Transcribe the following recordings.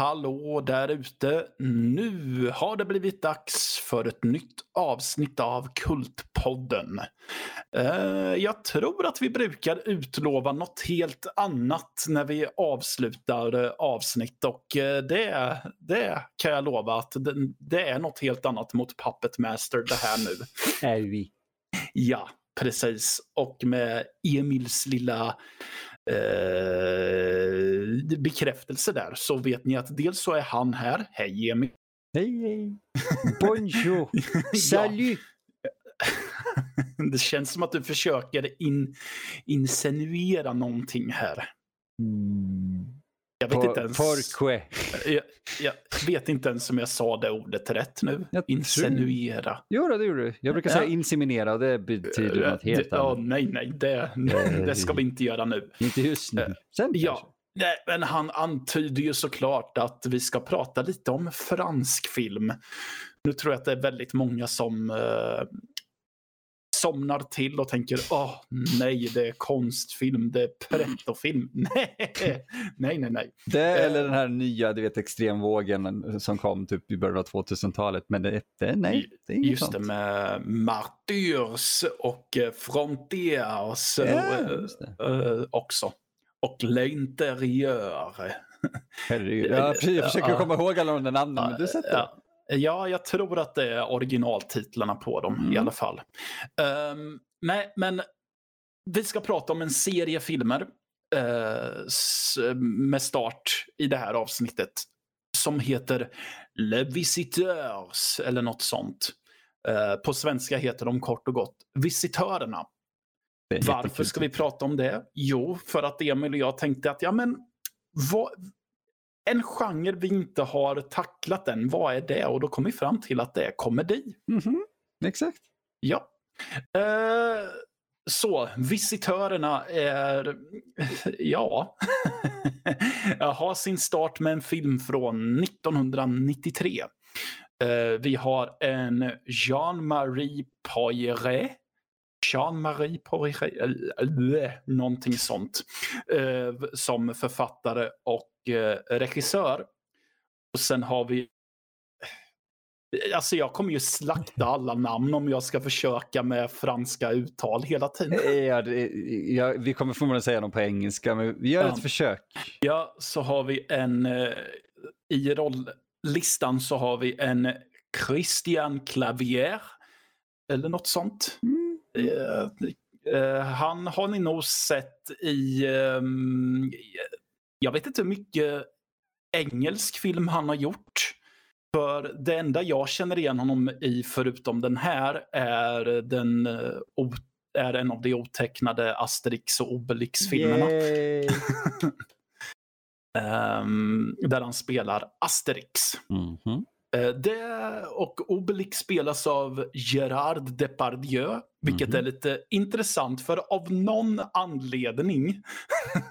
Hallå där ute. Nu har det blivit dags för ett nytt avsnitt av Kultpodden. Eh, jag tror att vi brukar utlova något helt annat när vi avslutar eh, avsnitt och eh, det, det kan jag lova att det, det är något helt annat mot Puppet Master det här nu. Är vi. Ja, precis. Och med Emils lilla eh, bekräftelse där så vet ni att dels så är han här. Hej Emil. Hej, hej. Bonjour. Salut. Det känns som att du försöker in, insinuera någonting här. Mm. Jag vet, inte ens, Porqué. jag, jag vet inte ens om jag sa det ordet rätt nu. Jag tror- Insinuera. Jo, då, det gjorde du. Jag brukar Ja. säga inseminera och det betyder Eh, något helt det, ja, annat. nej, nej, det, det ska vi inte göra nu. Inte just nu. Eh, Sen kanske. Ja, nej, men han antyder ju såklart att vi ska prata lite om fransk film. Nu tror jag att det är väldigt många som eh, somnar till och tänker åh nej, det är konstfilm, det är pretto-film. Nej, nej, nej, nej. Det eller den här nya du vet, extremvågen som kom typ i början av 2000-talet. Men det, det, nej, det är inget Just sånt. det med Martyrs och eh, Frontiers Ja, eh, eh, också. Och L'Intérieur. Herregud. Ja, jag försöker komma ihåg alla de där namnen, men du sätter ja. Ja, jag tror att det är originaltitlarna på dem Mm. i alla fall. Ehm, nej, men vi ska prata om en serie filmer s- med start i det här avsnittet som heter Le Visiteurs eller något sånt. Eh, på svenska heter de kort och gott Visitörerna. Varför ska vi prata om det? Jo, för att Emil och jag tänkte att ja, men vad, en genre vi inte har tacklat än, vad är det? Och då kom vi fram till att det är komedi. Mhm, Exakt. Ja. Eh, så, visitörerna är, ja, har sin start med en film från 1993. Eh, vi har en Jean-Marie Poiret. Jean-Marie äh, någonting sånt. Eh, som författare och eh, regissör. Och sen har vi Alltså jag kommer ju slakta alla namn om jag ska försöka med franska uttal hela tiden. Ja, det, ja, vi kommer förmodligen säga dem på engelska, men vi gör Ja. ett försök. Ja, så har vi en... Eh, I rolllistan så har vi en Christian Clavier. Eller något sånt. Mm. Eh, eh, han har ni nog sett i... ehm, jag vet inte hur mycket engelsk film han har gjort. För det enda jag känner igen honom i, förutom den här, är, den, eh, är en av de otecknade Asterix och Obelix-filmerna. Ehm, där han spelar Asterix. Mhm. Eh, det och Obelix spelas av Gerard Depardieu, vilket Mhm. är lite intressant för av någon anledning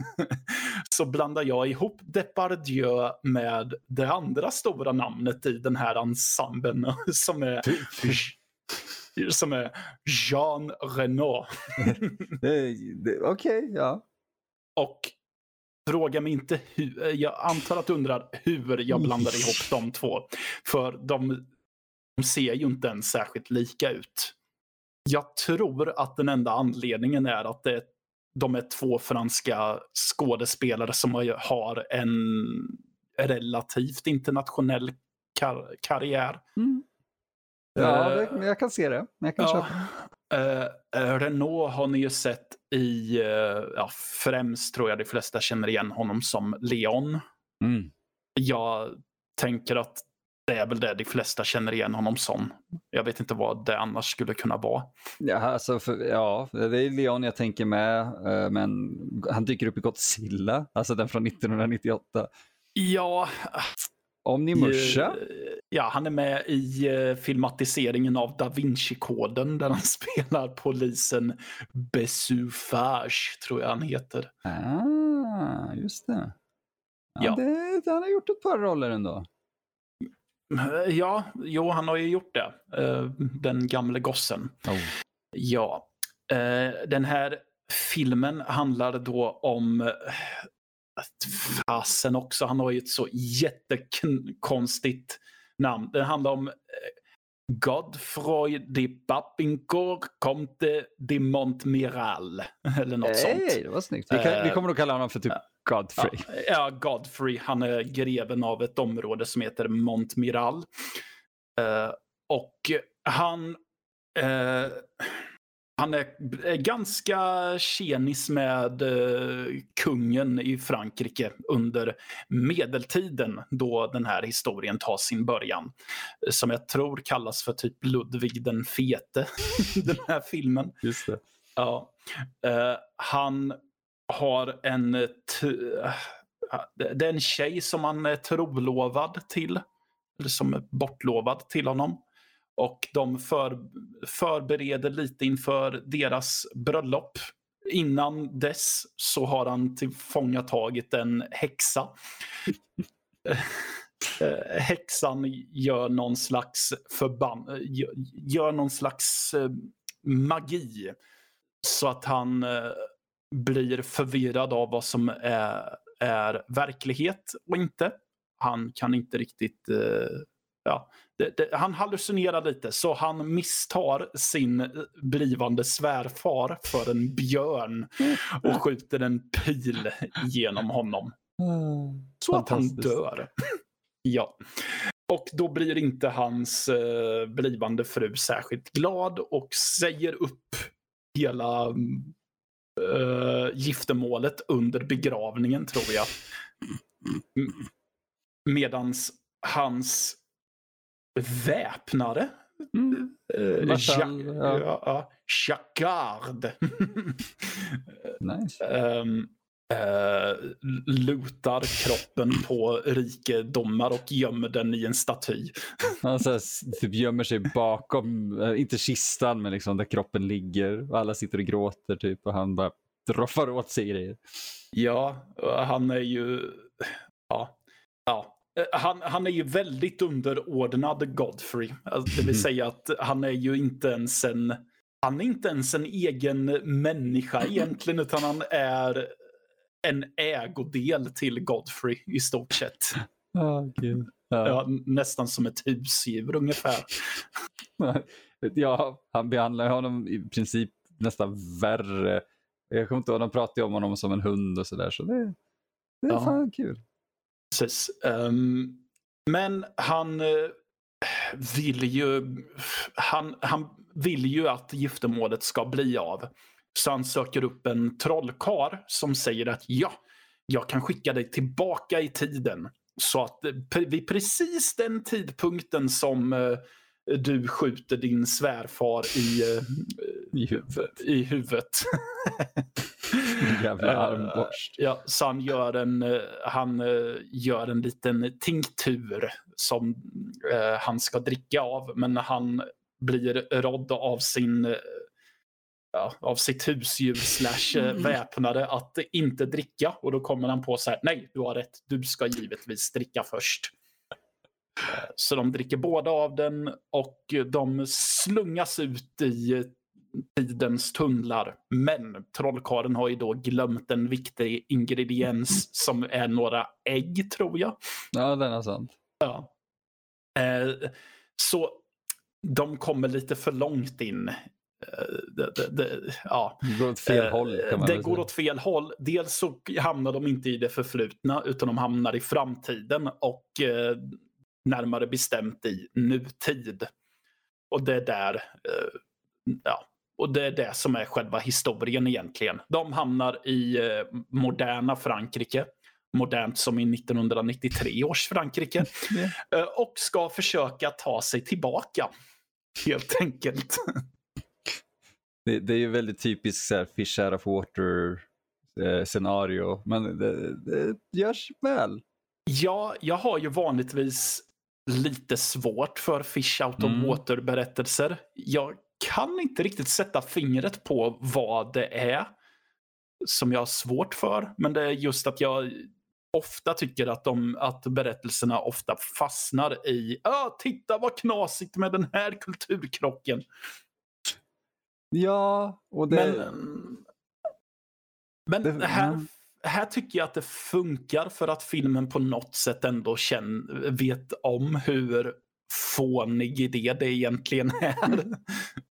så blandar jag ihop Depardieu med det andra stora namnet i den här ensemblen som är, som är Jean det- Okej, ja. Och fråga mig inte hur, jag antar att du undrar hur jag blandar ihop de två. För de, de ser ju inte ens särskilt lika ut. Jag tror att den enda anledningen är att det, de är två franska skådespelare som har- en relativt internationell kar- karriär. Mm. Ja, Eh, det, men jag kan se det. Jag kan Ja. köpa. Eh, eh, Renault har ni ju sett i, eh, ja, främst tror jag de flesta känner igen honom som Leon. Mm. Jag tänker att det är väl det de flesta känner igen honom som. Jag vet inte vad det annars skulle kunna vara. Ja, alltså för, ja, det är Leon jag tänker med, eh, men han dyker upp i Godzilla, alltså den från 1998. Ja, Omnimusha? Ja han är med i eh, filmatiseringen av Da Vinci-koden där han spelar polisen Besufage, tror jag han heter. Ah, just det. Ja, Ja. Det, han har gjort ett par roller ändå. Eh, Ja, jo, han har ju gjort det. Eh, Den gamle gossen. Oh. Ja. Eh, Den här filmen handlar då om... fasen också, han har ju ett så jättekonstigt namn. Det handlar om eh, Godfroy de Bappincourt Comte de Montmiral. Eller något hey, sånt. det var snyggt. Vi, kan, vi kommer nog kalla honom för typ Godfrey. Ja, Godfrey. Han är greven av ett område som heter Montmiral. Uh, och han... Han är, ganska tjenis med uh, kungen i Frankrike under medeltiden då den här historien tar sin början. Som jag tror kallas för typ Ludvig den fete, den här filmen. Just det. Ja. Uh, han har en... Det är en tjej som han är trolovad till. Eller som är bortlovad till honom. Och de för, förbereder lite inför deras bröllop. Innan dess så har han tillfångatagit en häxa. Eh, häxan gör någon slags förbann... Gör någon slags eh, magi. Så att han eh, blir förvirrad av vad som är, är verklighet och inte. Han kan inte riktigt... Ja, det, det, han hallucinerar lite, så han misstar sin blivande svärfar för en björn och skjuter en pil genom honom. Så att han dör. ja. Och då blir inte hans uh, blivande fru särskilt glad och säger upp hela uh, giftermålet under begravningen tror jag. Medans hans väpnare Mm. Uh, Marshall, ja. ja. Jacquard. Nice. um, uh, lutar kroppen på rikedomar och gömmer den i en staty. Han så här, typ gömmer sig bakom, eh, inte kistan, men liksom där kroppen ligger. Alla sitter och gråter typ och han bara roffar åt sig grejer. Ja, han är ju... Ja. ja. Eh, Han, han är ju väldigt underordnad Godfrey. Alltså, det vill Mhm. säga att han är ju inte ens en... Han är inte ens en egen människa egentligen, utan han är en ägodel till Godfrey i stort sett. Oh, Gud. Ja. Ja, nästan som ett husdjur ungefär. ja, han behandlar honom i princip nästan värre. Jag kommer inte ihåg, de pratar ju om honom som en hund och sådär. Så det, det är Ja. fan kul. Precis. Ehm, men han eh, vill ju han, han vill ju att giftermålet ska bli av. Så han söker upp en trollkar som säger att ja, jag kan skicka dig tillbaka i tiden. Så att eh, vid precis den tidpunkten som eh, du skjuter din svärfar i, I huvudet. i huvudet. Jävla Eh, armborst. Ja, så han gör en, eh, han eh, gör en liten tinktur som han ska dricka av. Men han blir rådd av sin ja, av sitt husdjur slash väpnade att inte dricka. Och då kommer han på så här, nej du har rätt, du ska givetvis dricka först. Så de dricker båda av den och de slungas ut i tidens tunnlar. Men trollkarlen har ju då glömt en viktig ingrediens som är några ägg tror jag. Ja, den är sant. Ja. Eh, så de kommer lite för långt in. Eh, det, det, det, ja. Det går åt fel Eh, håll Det går säga. åt fel håll. Dels så hamnar de inte i det förflutna utan de hamnar i framtiden och eh, närmare bestämt i nutid. Och det är där, eh, ja, och det är det som är själva historien egentligen. De hamnar i eh, moderna Frankrike. Modernt som i 1993 års Frankrike. Eh, och ska försöka ta sig tillbaka. Helt enkelt. Det, det är ju väldigt typiskt så här, fish out of water eh, scenario. Men det, det görs väl. Ja, jag har ju vanligtvis lite svårt för fish out of Mm. water berättelser. Jag kan inte riktigt sätta fingret på vad det är som jag har svårt för. Men det är just att jag ofta tycker att, de, att berättelserna ofta fastnar i ah, titta vad knasigt med den här kulturkrocken. Ja, och det... Men, men det- här, mm. här tycker jag att det funkar för att filmen på något sätt ändå känner, vet om hur fånig idé det egentligen är.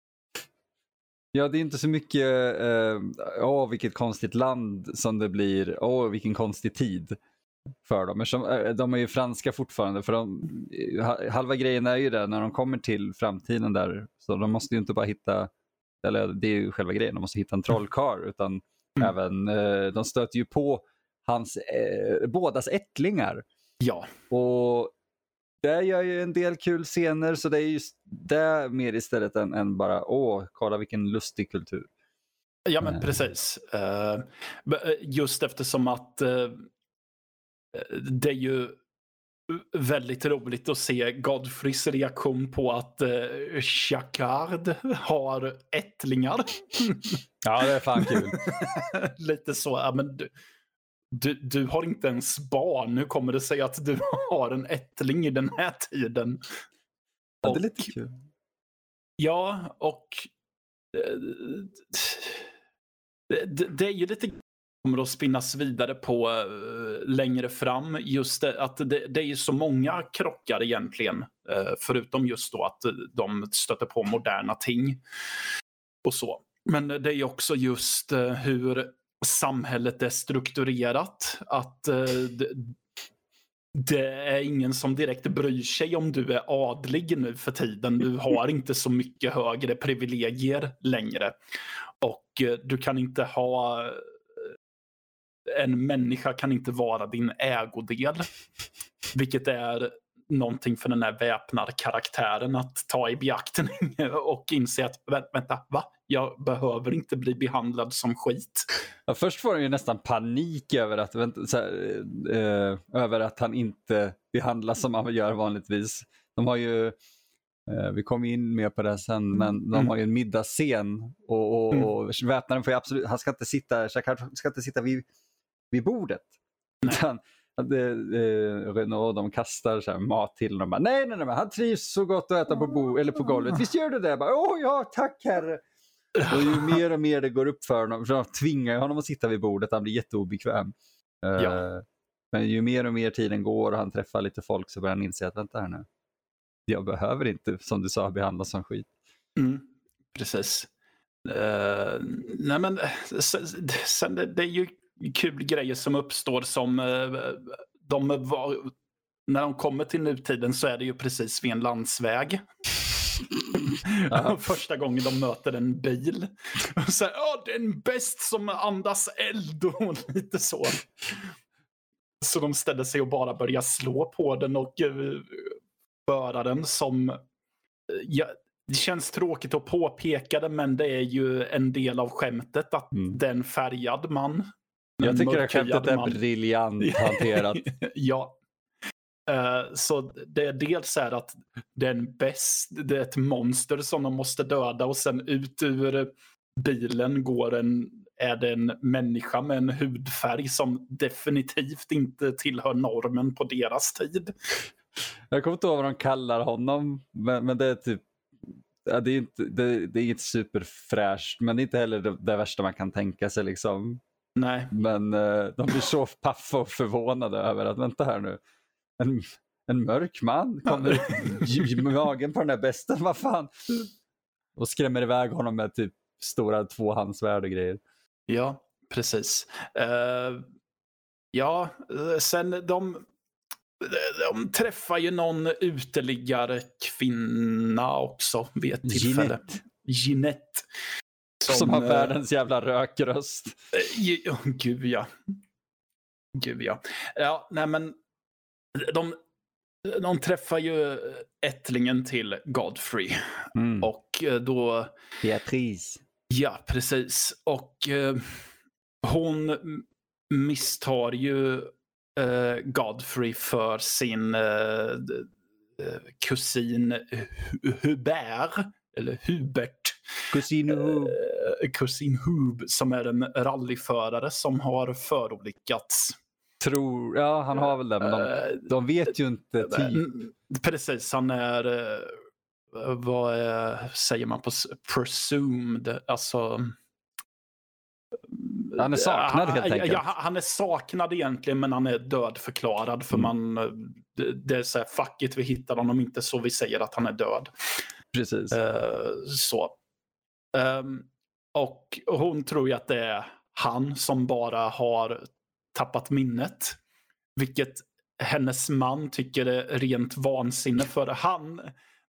Ja, det är inte så mycket, eh, åh vilket konstigt land som det blir, åh vilken konstig tid för dem. Eftersom, eh, de är ju franska fortfarande, för de, halva grejen är ju det när de kommer till framtiden där, så de måste ju inte bara hitta, eller det är ju själva grejen, de måste hitta en trollkarl, utan mm. även, eh, de stöter ju på hans, eh, bådas ättlingar. Ja. Och det gör ju en del kul scener, så det är just det mer istället än, än bara åh, kolla vilken lustig kultur. Ja, men precis. Uh, just eftersom att uh, det är ju väldigt roligt att se Godfreys reaktion på att Chacard har ättlingar. ja, det är fan kul. Lite så. Ja, men du, du, du har inte ens barn. Nu kommer det sig att du har en ättling i den här tiden. Ja, det är lite kul. Ja, och eh, det, det är ju lite kommer att spinnas vidare på uh, längre fram. Just det, att det, det, är så många krockar egentligen. Uh, förutom just då att de stöter på moderna ting. Och så. Men det är också just hur samhället är strukturerat. Att eh, det, det är ingen som direkt bryr sig om du är adlig nu för tiden. Du har inte så mycket högre privilegier längre. Och eh, du kan inte ha... Eh, en människa kan inte vara din ägodel. Vilket är någonting för den här väpnarkaraktären att ta i beaktning och inse att vänta, va? Jag behöver inte bli behandlad som skit. Ja, först får han ju nästan panik över att, vänta, här, eh, över att han inte behandlas som han gör vanligtvis. De har ju, eh, vi kommer in mer på det sen, mm. men de mm. har ju en middagsscen och, och, mm. och väpnaren får absolut, han ska inte sitta, ska inte sitta vid, vid bordet. Utan, det, det, Renault de kastar så mat till honom. nej, nej, nej, han trivs så gott att äta på, bo, eller på golvet. Visst gör du det? Åh ja, tack herre. Och ju mer och mer det går upp för honom, för de tvingar honom att sitta vid bordet, han blir jätteobekväm. Eh, ja. Men ju mer och mer tiden går och han träffar lite folk så börjar han inse att vänta här nu. Jag behöver inte, som du sa, behandlas som skit. Mm, precis. Uh, nej men sen, sen det, det, är ju kul grejer som uppstår som uh, de var, när de kommer till nutiden så är det ju precis vid en landsväg. Första gången de möter en bil. Och så här, ja, det är en bäst som andas eld och lite så. Så de ställer sig och bara börjar slå på den och uh, föra den som... Uh, ja, det känns tråkigt att påpeka det, men det är ju en del av skämtet att mm. det är en färgad man. Jag tycker att skämtet är man. briljant hanterat. ja, Uh, så det är dels så här att det är, en bäst, det är ett monster som de måste döda och sen ut ur bilen går en, är det en människa med en hudfärg som definitivt inte tillhör normen på deras tid. Jag kommer inte ihåg vad de kallar honom, men, men det är typ ja, det, är inte, det, det är inget superfräscht, men det är inte heller det, det, värsta man kan tänka sig. Liksom. Nej. Men uh, de blir så paffa och förvånade över att vänta här nu en, en mörk man kommer i magen på den där besten, vad fan. Och skrämmer iväg honom med typ stora tvåhandsvärd och grejer. Ja, precis. Uh, ja, sen de, de träffar ju någon uteliggare kvinna också vid ett tillfälle. Ginette. Som, som har uh, världens jävla rökröst. Uh, gud ja. Gud ja. Ja, nej men de, de träffar ju ättlingen till Godfrey. Mm. Och eh, då... Beatrice. Ja, precis. Och eh, hon misstar ju eh, Godfrey för sin eh, eh kusin Hubert. Eller Hubert. Kusin Hub. Eh, kusin Hub som är en rallyförare som har förolyckats tror, ja han har väl det, men de, uh, de vet ju inte typ. Precis, han är, uh, vad är, säger man på presumed, alltså Han är saknad helt enkelt. Ja, han är saknad egentligen, men han är dödförklarad. För mm. man, det, är så här, fuck it, vi hittar honom inte så vi säger att han är död. Precis. Så. Um, och hon tror ju att det är han som bara har tappat minnet. Vilket hennes man tycker är rent vansinne. För han,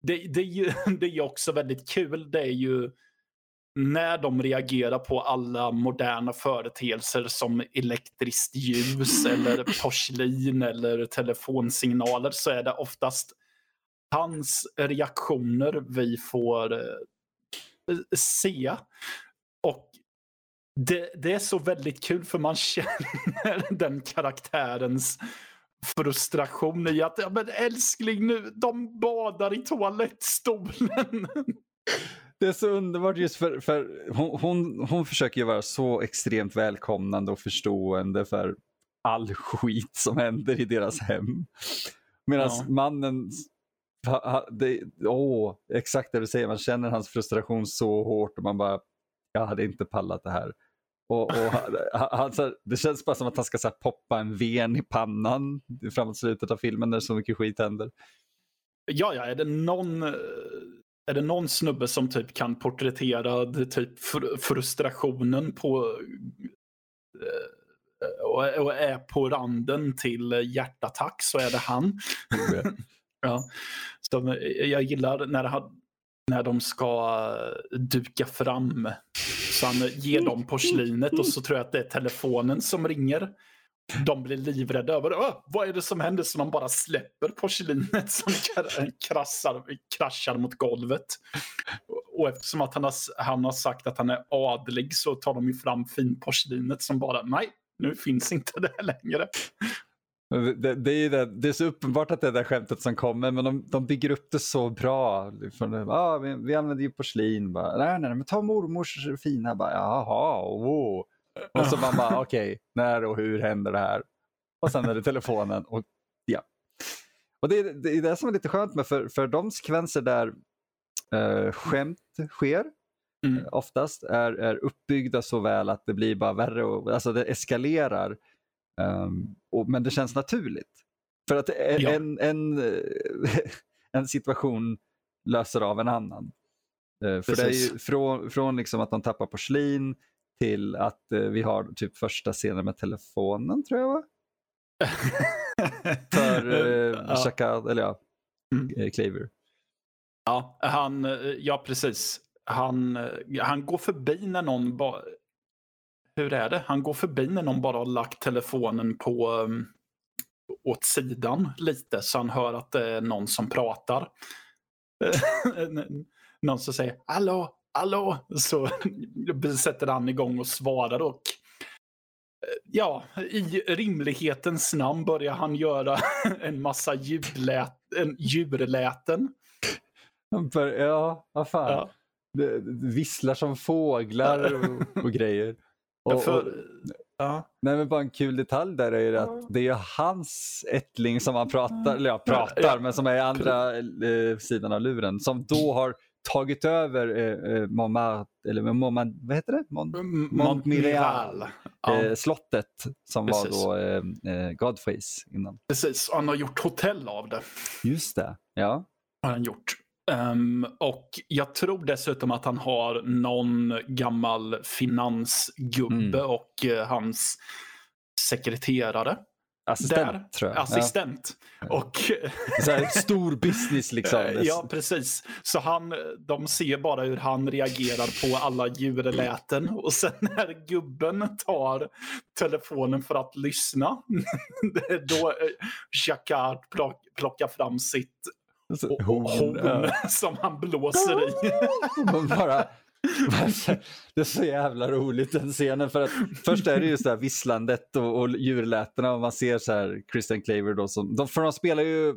det, det, är ju, det är ju också väldigt kul. Det är ju när de reagerar på alla moderna företeelser som elektriskt ljus eller porslin eller telefonsignaler så är det oftast hans reaktioner vi får eh, se. Och det, det, är så väldigt kul för man känner den karaktärens frustration i att ja, men älskling nu, de badar i toalettstolen. Det är så underbart just för, för hon, hon, hon försöker ju vara så extremt välkomnande och förstående för all skit som händer i deras hem. Medan ja. mannen, det, åh, exakt det du säger, man känner hans frustration så hårt och man bara, jag hade inte pallat det här. Och, och han, han, det känns bara som att han ska så här, poppa en ven i pannan framåt slutet av filmen när så mycket skit händer. Ja, ja, är det någon är det någon snubbe som typ kan porträttera typ frustrationen på eh, och är på randen till hjärtattack så är det han. ja. Så jag gillar när, när de ska duka fram. Så han ger dem porslinet och så tror jag att det är telefonen som ringer de blir livrädda över Åh, vad är det som händer. Så de bara släpper porslinet som krassar, kraschar mot golvet. Och eftersom att han har, han har sagt att han är adlig så tar de ju fram finporslinet som bara, nej, nu finns inte det längre. Det, det, är det, det är så uppenbart att det är det skämtet som kommer, men de, de bygger upp det så bra. ah, vi, vi använder ju porslin. Bara, nej, nej, men ta mormors fina. Bara, Jaha, oh. Och så man bara, okej, okay, när och hur händer det här? Och sen är det telefonen och ja. Och det är det, är det som är lite skönt med för, för de sekvenser där uh, skämt sker mm. oftast är, är uppbyggda så väl att det blir bara värre och alltså det eskalerar. Um, och, men det känns naturligt. För att ja. en, en, en situation löser av en annan. Uh, för det är ju från, från liksom att de tappar porslin till att eh, vi har typ första scenen med telefonen tror jag va? För eh, ja. Chakad, eller ja, mm. Eh, Claver. Ja, han, eh, ja precis. Han, eh, han går förbi när någon bara... Hur är det? Han går förbi när någon bara har lagt telefonen på um, åt sidan lite så han hör att det är någon som pratar. någon som säger hallå, hallå, så sätter han igång och svarar och eh, ja, i rimlighetens namn börjar han göra en massa ljudlät, en djurläten. Ja, vad fan. Ja. Visslar som fåglar och, och grejer. Och, För, ja. Nej, men bara en kul detalj där är att det är hans ättling som han pratar, eller ja, pratar, ja. men som är i andra eh, sidan av luren, som då har tagit över eh, eh Montmartre, eller Montmartre, vad heter det? Mont, Montmiral, ja. eh, slottet som Precis. var då eh, eh, Godface innan. Precis, han har gjort hotell av det. Just det, ja. Har han gjort. Um, och jag tror dessutom att han har någon gammal finansgubbe mm. och uh, hans sekreterare Assistent där. tror jag. Assistent. Ja. Och... Stor business liksom. ja, precis. Så han, de ser bara hur han reagerar på alla djurläten. Och sen när gubben tar telefonen för att lyssna, då Jacquard plock, plockar fram sitt horn, ja. som han blåser i. bara det är så jävla roligt den scenen för att först är det ju så här visslandet och, och djurlätena och man ser så här Christian Claver då som, de, för de spelar ju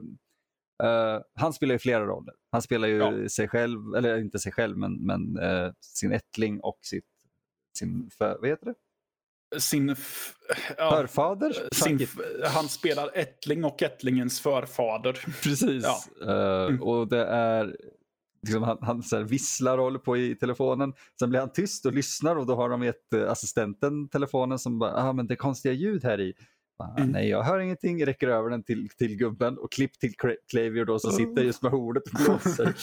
Uh, han spelar ju flera roller. Han spelar ju ja. sig själv, eller inte sig själv, men, men uh, sin ättling och sitt, sin, för, vad heter det? Sin ja, förfader? Sin, han spelar ättling och ättlingens förfader. Precis. Ja. Uh. Och det är liksom, han, han så här, visslar och håller på i telefonen. Sen blir han tyst och lyssnar och då har de gett eh, assistenten telefonen som bara, ah, men det är konstiga ljud här i. Mm. Nej, jag hör ingenting, räcker över den till, till gubben och klipp till Cla- Clavier då som sitter just med hornet och blåser.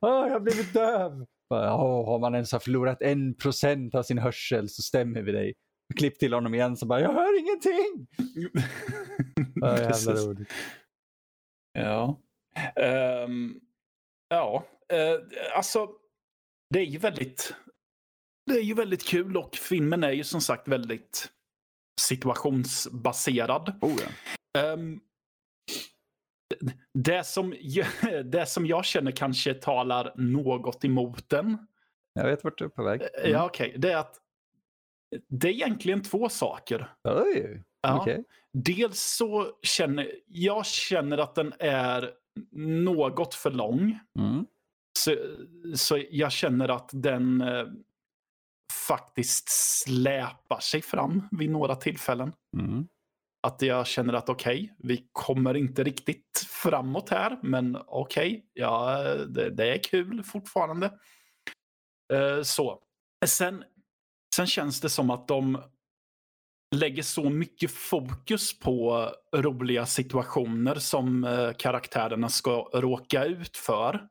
Åh, jag har blivit döv! Åh, om man ens har förlorat en procent av sin hörsel så stämmer vi dig. Klipp till honom igen så bara, jag hör ingenting! Ja, jävla roligt. Ja. Ehm, ja, eh, alltså det är ju väldigt det är ju väldigt kul och filmen är ju som sagt väldigt situationsbaserad. Oh, ja. Ehm, det, som, det som jag känner kanske talar något emot den. Jag vet vart du är på väg. eh, Ja, okej. det är att det är egentligen två saker. Oj, Ja. okej. Dels så känner jag känner att den är något för lång. Mm. Så, så jag känner att den eh, faktiskt släpar sig fram vid några tillfällen. Mm. Att jag känner att okej, vi kommer inte riktigt framåt här, men okej, ja, det, det är kul fortfarande. Eh, så. Sen, sen känns det som att de lägger så mycket fokus på roliga situationer som eh, karaktärerna ska råka ut för.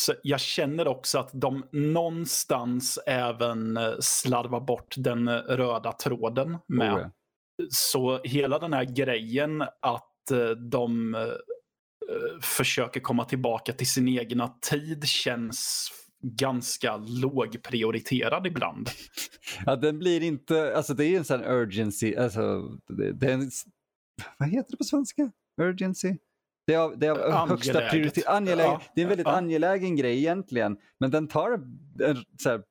Så jag känner också att de någonstans även eh, slarvar bort den eh, röda tråden med. Oh, yeah. Så hela den här grejen att eh, de eh, försöker komma tillbaka till sin egna tid känns ganska lågprioriterad ibland. Ja, den blir inte, alltså det är en sån urgency, alltså det, det är en, vad heter det på svenska? Urgency? Det är av, det är av högsta prioritet, angelägen, Ja, det är en väldigt ja. angelägen grej egentligen, men den tar en så här,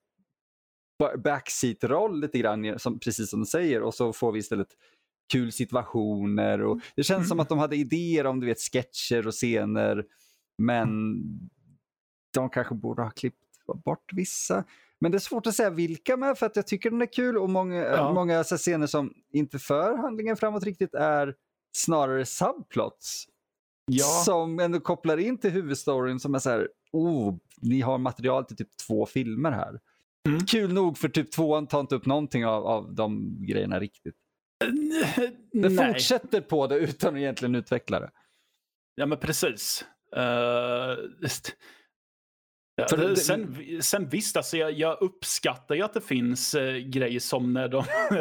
backseat-roll lite grann, som, precis som du säger, och så får vi istället kul situationer och det känns som Mm. att de hade idéer om du vet sketcher och scener, men de kanske borde ha klippt bort vissa. Men det är svårt att säga vilka med för att jag tycker den är kul och många, Ja. många scener som inte för handlingen framåt riktigt är snarare subplots. Ja, Som ändå kopplar in till huvudstoryn som är så här, oh, ni har material till typ två filmer här. Mm. Kul nog för typ tvåan tar inte upp någonting av, av de grejerna riktigt. Det nej. fortsätter på det utan att egentligen utveckla det. Ja, men precis. Eh, just- ja, det- sen, sen visst, alltså jag, jag uppskattar ju att det finns eh, grejer som när de,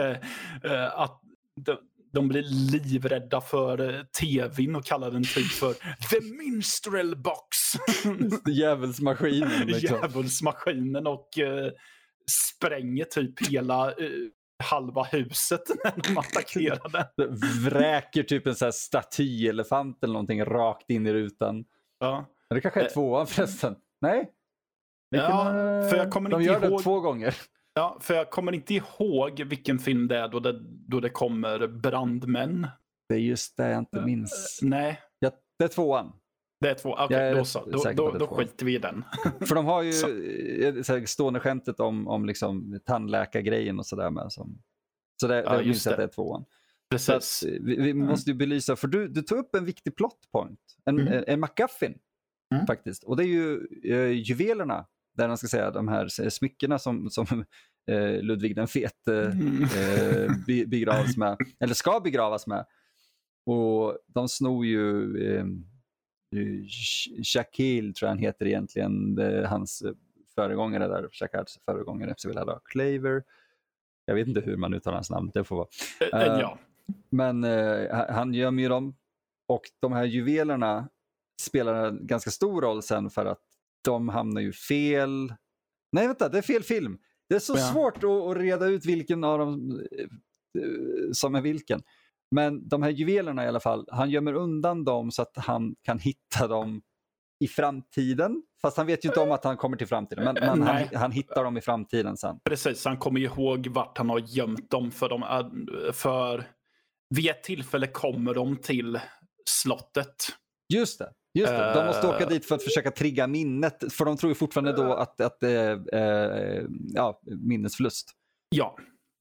eh, att de, de blir livrädda för eh, tvn och kallar den typ för the minstrel box. Djävulsmaskinen. Liksom. Djävulsmaskinen och eh, spränger typ hela eh, halva huset när de attackerar den. Vräker typ en här statyelefant eller någonting rakt in i rutan. Ja. Det kanske är Eh. tvåan förresten. Nej? Vilken, Ja, för jag kommer de inte gör ihåg- det två gånger. Ja, för jag kommer inte ihåg vilken film det är då det, då det kommer brandmän. Det är just det jag inte minns. Nej, Ja, det är tvåan. det är två. Okej, är då så. Då, då, då skiter vi i den. För de har ju Så. eh, här, stående skämtet om, om liksom tandläkargrejen och sådär med. Som, så det, Ja, det just minns jag att det. är tvåan. Precis. eh, vi, vi måste ju belysa, för du, du tog upp en viktig plot point. En, Mm. en, McGuffin Mm. faktiskt. Och det är ju eh, juvelerna, där man ska säga de här smyckena som, som eh, Ludvig den fete Mm. eh, be, begravs med, eller ska begravas med. Och de snor ju eh, Sh- Shaquille tror jag han heter egentligen, hans föregångare där, Shakards föregångare, så vill jag ha Claver. Jag vet inte hur man uttalar hans namn, det får vara. Eh, eh, ja. Men eh, han- han gömmer ju dem och de här juvelerna spelar en ganska stor roll sen för att de hamnar ju fel. Nej vänta, det är fel film. Det är så Ja. svårt att, att reda ut vilken av dem eh, som är vilken. Men de här juvelerna i alla fall, han gömmer undan dem så att han kan hitta dem i framtiden. Fast han vet ju inte om att han kommer till framtiden. Men, men han, han hittar dem i framtiden sen. Precis, han kommer ihåg vart han har gömt dem. För, de, är- för vid ett tillfälle kommer de till slottet. Just det. Just det. De måste åka Eh. dit för att försöka trigga minnet. För de tror ju fortfarande då att, att det är eh, ja, minnesförlust. Ja,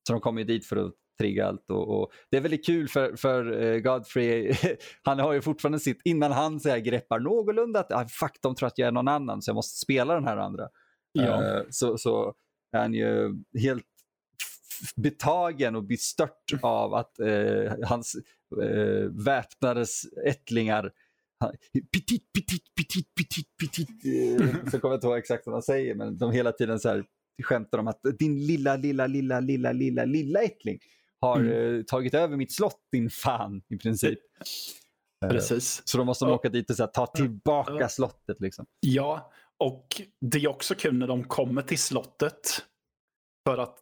Så de kommer ju dit för att trigga allt. Och, och, det är väldigt kul för, för Godfrey, han har ju fortfarande sitt, innan han så här, greppar någorlunda att ah, fuck de tror att jag är någon annan så jag måste spela den här andra. Ja. Uh, så, så är han ju helt betagen och bestört av att hans väpnades ättlingar Petit, petit, petit, petit, petit. Så kommer jag inte ihåg exakt vad de säger, men de hela tiden så här skämtar om att din lilla, lilla, lilla, lilla, lilla, lilla ättling har mm. tagit över mitt slott, din fan, i princip. Precis. Så då måste de åka dit och så här, ta tillbaka slottet. Liksom. Ja, och det är också kul när de kommer till slottet för att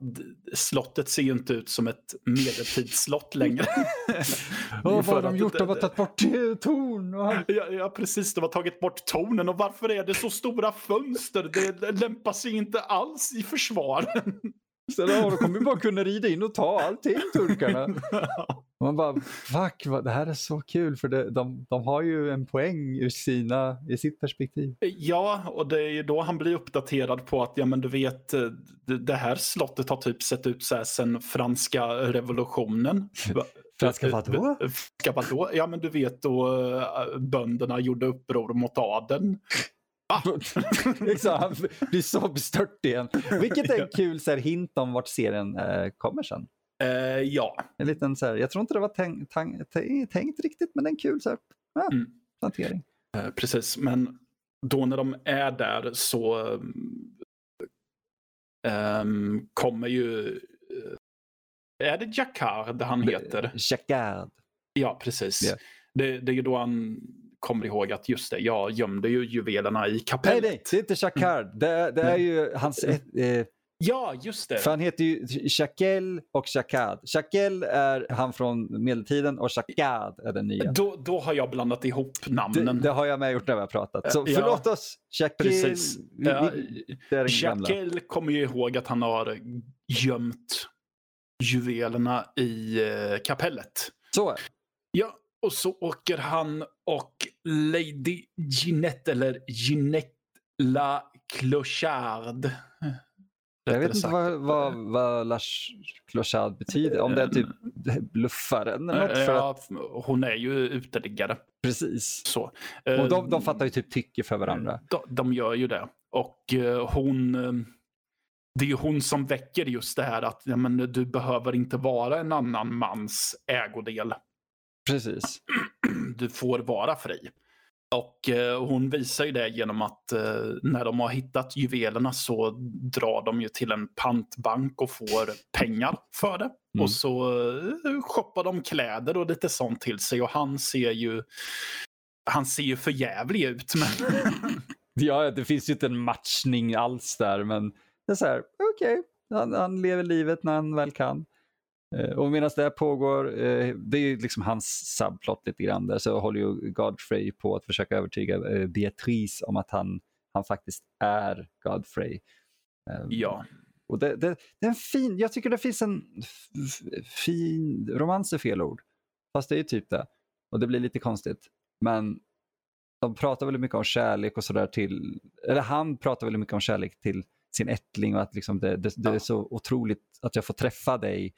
slottet ser ju inte ut som ett medeltidsslott längre. oh, vad har de gjort? De har tagit bort torn. Ja, ja, precis. De har tagit bort tornen. Och varför är det så stora fönster? Det lämpar sig inte alls i försvar. Så då, de kommer bara kunna rida in och ta allting, turkarna. Man bara, fuck, det här är så kul för det, de, de har ju en poäng ur, sina, i sitt perspektiv. Ja, och det är ju då han blir uppdaterad på att, ja men du vet, det, det här slottet har typ sett ut så här sedan franska revolutionen. franska vadå? Franska vadå? Ja men du vet då bönderna gjorde uppror mot adeln. Liksom, han blir så bestört igen. Vilket är en kul så här, hint om vart serien eh, kommer sen. Uh, ja. En liten, så här, jag tror inte det var tänkt, tänkt, tänkt riktigt, men en kul så här, ja, mm. hantering. Uh, precis, men då när de är där så um, kommer ju... Uh, är det Jacquard han heter? Jacquard. Ja, precis. Yeah. Det, det är ju då han kommer ihåg att just det, jag gömde ju juvelerna i kapellet. Nej, nej, det är inte Jacquard. Mm. Det, det, är ju hans... Eh, Ja, just det. För han heter ju Chakel och Chakad. Chakel är han från medeltiden och Chakad är den nya. Då, då har jag blandat ihop namnen. Det, det har jag med gjort när vi har pratat. Så förlåt ja, oss, Chakel. Precis. Ja, Chakel kommer ju ihåg att han har gömt juvelerna i eh, kapellet. Så är Ja, och så åker han och Lady Ginette, eller Ginette La Clochard jag vet inte vad, vad, vad Lars Clochard betyder. Om det är typ bluffaren eller något. För ja, att... Hon är ju uteliggare. Precis. Så. Och de, de fattar ju typ tycke för varandra. De, de gör ju det. Och eh, hon... Eh, det är ju hon som väcker just det här att ja, men, du behöver inte vara en annan mans ägodel. Precis. Du får vara fri. Och eh, hon visar ju det genom att eh, när de har hittat juvelerna så drar de ju till en pantbank och får pengar för det. Mm. Och så eh, shoppar de kläder och lite sånt till sig och han ser ju han ser ju för jävlig ut. Men... ja, det finns ju inte en matchning alls där men det är så här, okej, okay. han, han lever livet när han väl kan. Eh, och medan det pågår, eh, det är liksom hans subplot lite grann där, så håller ju Godfrey på att försöka övertyga eh, Beatrice om att han, han faktiskt är Godfrey. Ehm, ja. Och det, det, det är en fin, jag tycker det finns en fin, romans är fel ord, fast det är typ det. Och det blir lite konstigt. Men de pratar väldigt mycket om kärlek och sådär till, eller han pratar väldigt mycket om kärlek till sin ättling och att liksom det, det, det är så otroligt att jag får träffa dig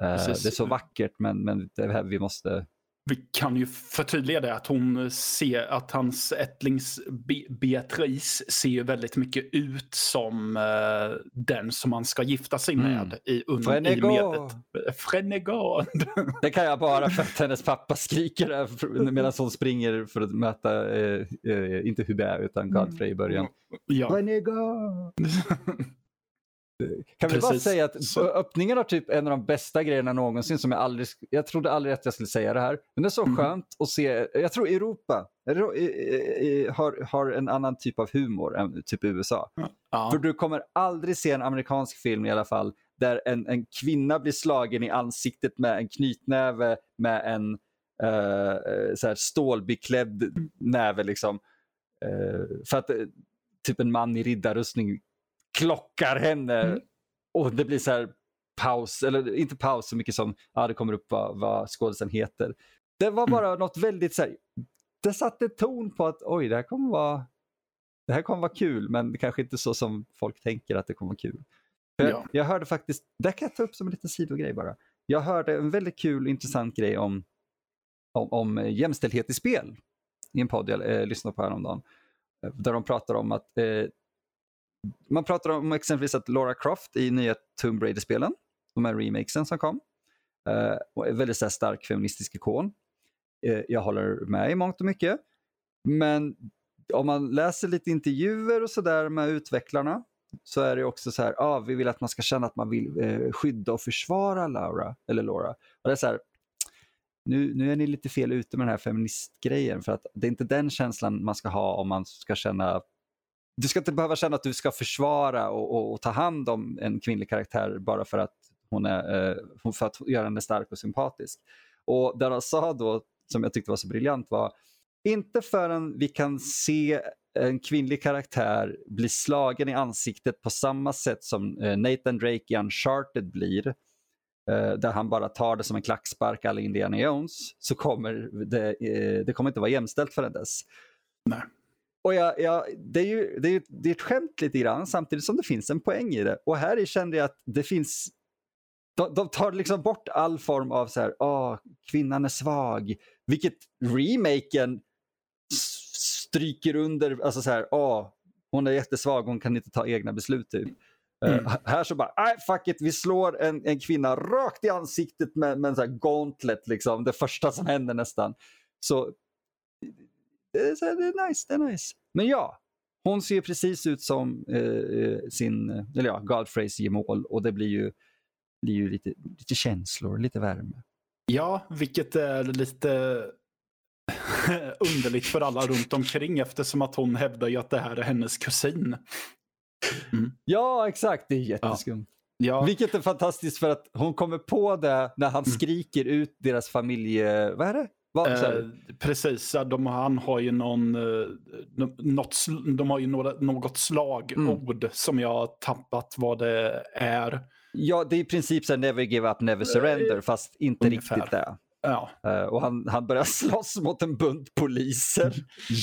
Precis. Det är så vackert men, men det här vi måste... Vi kan ju förtydliga det att hon ser att hans ättlings Beatrice ser väldigt mycket ut som uh, den som man ska gifta sig mm. med i, un, i medet. Frenegard. Det kan jag bara för att hennes pappa skriker medan hon springer för att möta, uh, uh, inte Hubert utan Godfrey i början. Ja. Frenegard. Kan vi bara säga att så... öppningen har typ en av de bästa grejerna någonsin som jag aldrig, jag trodde aldrig att jag skulle säga det här. Men det är så mm. skönt att se, jag tror Europa har, har en annan typ av humor än typ USA. Ja. För du kommer aldrig se en amerikansk film i alla fall där en, en kvinna blir slagen i ansiktet med en knytnäve med en uh, så här stålbeklädd mm. näve. Liksom. Uh, för att typ en man i riddarrustning klockar henne mm. och det blir så här paus, eller inte paus så mycket som ja, det kommer upp vad, vad skådisen heter. Det var mm. bara mm. något väldigt så här, det satte ton på att oj, det här kommer vara det här kommer vara kul, men kanske inte så som folk tänker att det kommer vara kul. Ja. Jag, hörde faktiskt, det kan jag ta upp som en liten sidogrej bara. jag hörde en väldigt kul intressant grej om, om, om jämställdhet i spel i en podd jag eh, lyssnade på häromdagen. Där de pratar om att eh, man pratar om exempelvis att Laura Croft i nya Tomb Raider-spelen, de här remakesen som kom, eh, är är väldigt så här, stark feministisk ikon. Eh, jag håller med i mångt och mycket. Men om man läser lite intervjuer och sådär med utvecklarna så är det också så här, ah, vi vill att man ska känna att man vill eh, skydda och försvara Laura, eller Laura. Och det är så här, nu, nu är ni lite fel ute med den här feministgrejen för att det är inte den känslan man ska ha om man ska känna du ska inte behöva känna att du ska försvara och, och, och ta hand om en kvinnlig karaktär bara för att hon är, eh, för att göra henne stark och sympatisk. Och det han sa då, som jag tyckte var så briljant var, inte förrän vi kan se en kvinnlig karaktär bli slagen i ansiktet på samma sätt som eh, Nathan Drake i Uncharted blir, eh, där han bara tar det som en klackspark alla Indiana Jones, så kommer det, eh, det kommer inte vara jämställt förrän dess. Nej. Och jag, jag, det, är ju, det, är, det är ett skämt lite grann samtidigt som det finns en poäng i det. Och här kände jag att det finns de, de tar liksom bort all form av så här, åh, kvinnan är svag. Vilket remaken stryker under, alltså så här, åh, hon är jättesvag, hon kan inte ta egna beslut. Typ. Eh, mm. Uh, här så bara, nej fuck it, vi slår en, en kvinna rakt i ansiktet med, med en sån här gauntlet, liksom. det första som händer nästan. Så det är, så här, det är nice, det är nice. Men ja, hon ser precis ut som uh, sin, eller ja, Godfreys gemål och det blir ju, blir ju lite, lite känslor, lite värme. Ja, vilket är lite underligt för alla runt omkring eftersom att hon hävdar ju att det här är hennes kusin. Mm. Ja, exakt. Det är jätteskumt. Ja. Vilket är fantastiskt för att hon kommer på det när han mm. skriker ut deras familje... Vad är det? Vad, eh, precis, de, han har ju någon, eh, något, de har ju några, något slagord mm. som jag har tappat vad det är. Ja, det är i princip så never give up, never surrender, uh, fast inte ungefär. riktigt det. Ja. Uh, och han, han börjar slåss mot en bunt poliser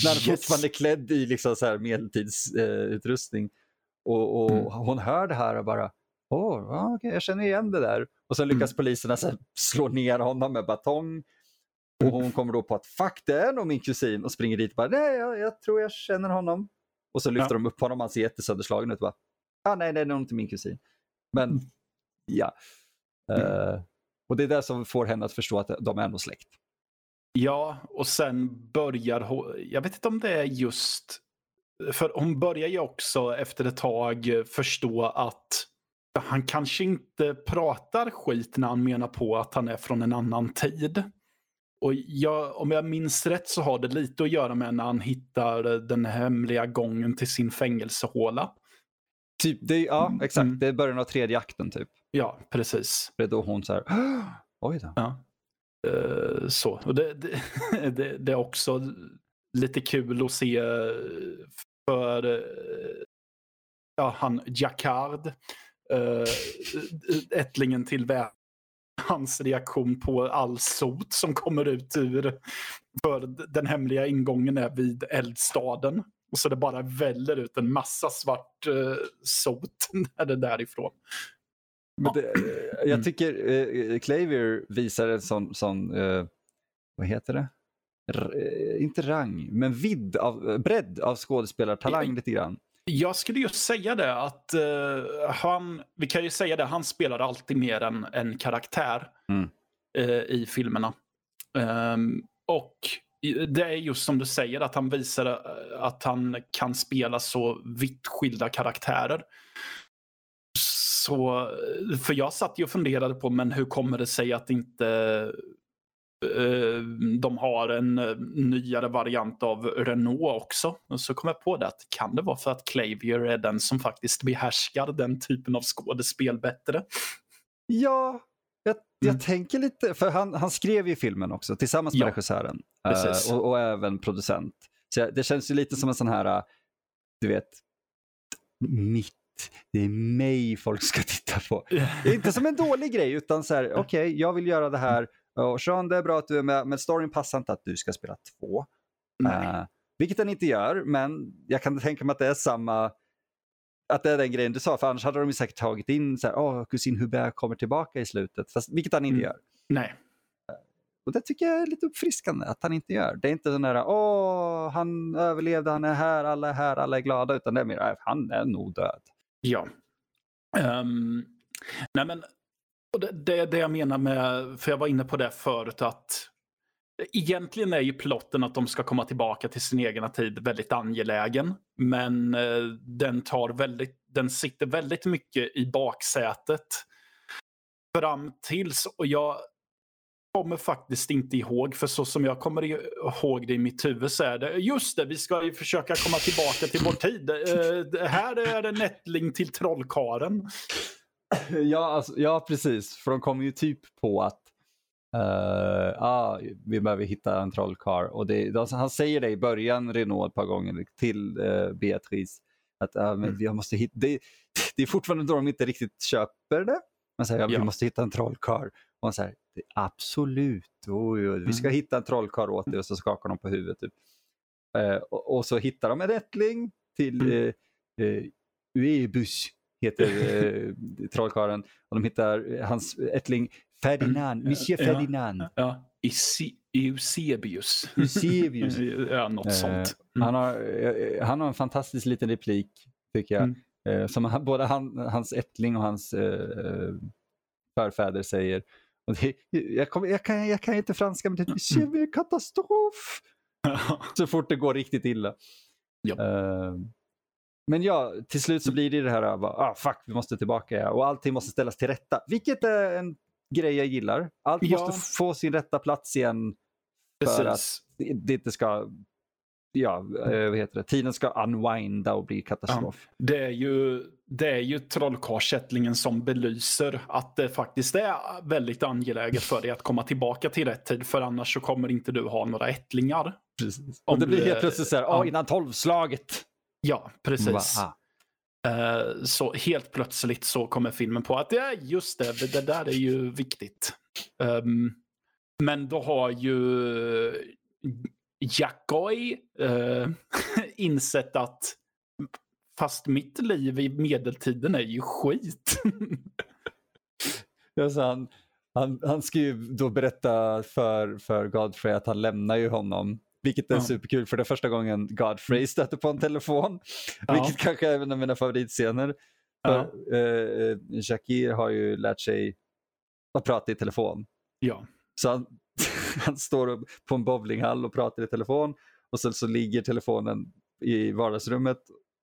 när han yes. fortfarande är klädd i liksom så här medeltidsutrustning. Uh, och, och mm. hon hör det här och bara, åh, oh, okay, jag känner igen det där. Och sen lyckas mm. poliserna så slå ner honom med batong. Och hon kommer då på att fuck det är nog min kusin och springer dit och bara nej jag, jag tror jag känner honom. Och så lyfter ja. de upp honom, han ser jättesönderslagen ut och bara ah, nej det är nog inte min kusin. Men mm. ja. Uh, och det är det som får henne att förstå att de är nog släkt. Ja, och sen börjar hon, jag vet inte om det är just, för hon börjar ju också efter ett tag förstå att han kanske inte pratar skit när han menar på att han är från en annan tid. Och jag, om jag minns rätt så har det lite att göra med när han hittar den hemliga gången till sin fängelsehåla. Typ, det, ja, mm, exakt. Mm. Det är början av tredje akten typ. Ja, precis. Det är då hon så här, oj då. Ja. Uh, så, och det, det, det, det, är också lite kul att se för uh, ja, han Jacquard, uh, ättlingen till vä hans reaktion på all sot som kommer ut ur, för den hemliga ingången är vid eldstaden. Och så det bara väller ut en massa svart uh, sot när det är därifrån. Men det, jag mm. tycker uh, Clavier visar en sån, sån uh, vad heter det? R inte rang, men vidd av, bredd av skådespelartalang lite grann. Jag skulle just säga det att uh, han, vi kan ju säga det, han spelar alltid mer än en karaktär mm. uh, i filmerna. Um, och det är just som du säger att han visar att han kan spela så vitt skilda karaktärer. Så, för jag satt ju och funderade på, men hur kommer det sig att inte de har en uh, nyare variant av Renault också? Så kom jag på det att kan det vara för att Clavier är den som faktiskt behärskar den typen av skådespel bättre? Ja, jag, jag mm. tänker lite, för han, han skrev ju filmen också tillsammans med ja, regissören uh, och, och, även producent. Så det känns ju lite som en sån här, du vet, mitt det är mig folk ska titta på. Inte som en dålig grej, utan så här, okej, okay, jag vill göra det här. Och Sean, det är bra att du är med, men storyn passar inte att du ska spela två. Uh, vilket den inte gör, men jag kan tänka mig att det är samma att det är den grejen du sa, för annars hade de säkert tagit in så här, åh, kusin Hubert kommer tillbaka i slutet, fast, vilket han inte Mm. gör. Nej. Och det tycker jag är lite uppfriskande att han inte gör. Det är inte sån där, åh, han överlevde, han är här, alla är här, alla är glada, utan det är mer, "Äh, han är nog död. Ja. Ehm, nej men, och det, det är det jag menar med, för jag var inne på det förut, att egentligen är ju plotten att de ska komma tillbaka till sin egna tid väldigt angelägen. Men eh, den, tar väldigt, den sitter väldigt mycket i baksätet fram tills, och jag kommer faktiskt inte ihåg, för så som jag kommer ihåg det i mitt huvud så är det, just det, vi ska ju försöka komma tillbaka till vår tid. Eh, här är en nättling till trollkaren. Ja, alltså, ja, precis. För de kommer ju typ på att eh, ah, vi behöver hitta en trollkarl. Och det, alltså, han säger det i början, Renault, ett par gånger till uh, Beatrice. Att uh, men Mm. jag måste hitta, det, det är fortfarande då de inte riktigt köper det. Man säger att Ja. vi måste hitta en trollkarl. Och han säger absolut, oj, oj, vi ska Mm. hitta en trollkarl åt dig och så skakar de på huvudet. Typ. Eh, och, och så hittar de en ättling till Mm. uh, uh, Uebus heter uh, trollkarlen. Och de hittar eh, hans ättling Ferdinand, Monsieur Ja. Ferdinand. Ja, Isi- Eusebius. Eusebius. ja, något Eh, sånt. Han, har, eh, han har en fantastisk liten replik, tycker jag. Mm. Eh, som han, både han, hans ättling och hans eh, förfäder säger. Och det, jag, kommer, jag, kan, jag kan inte franska, men det är mm. katastrof. Så fort det går riktigt illa. Ja. Eh, men ja, till slut så blir det det här, bara, ah, fuck, vi måste tillbaka ja. och allting måste ställas till rätta. Vilket är en grej jag gillar. Allt Ja. måste få sin rätta plats igen för att Precis. det, det inte ska, ja, eh, vad heter det, tiden ska unwinda och bli katastrof. Det är ju, det är ju trollkarlsättlingen som belyser att det faktiskt är väldigt angeläget för dig att komma tillbaka till rätt tid. För annars så kommer inte du ha några ättlingar. Precis. Om Och det blir helt plötsligt så här, ja. ah, innan tolvslaget. Ja, precis. bara, ah. Eh, Så helt plötsligt så kommer filmen på att ja, just det, det där är ju viktigt. Ehm, men då har ju Jackoj uh, insett att fast mitt liv i medeltiden är ju skit. Ja, så han, han, han ska ju då berätta för, för Godfrey att han lämnar ju honom. Vilket är Ja. superkul för det är första gången Godfrey stöter på en telefon. Ja. Vilket kanske är en av mina favoritscener. Ja. För, eh, Shakir har ju lärt sig att prata i telefon. ja. Så han, han står på en bowlinghall och pratar i telefon och sen så ligger telefonen i vardagsrummet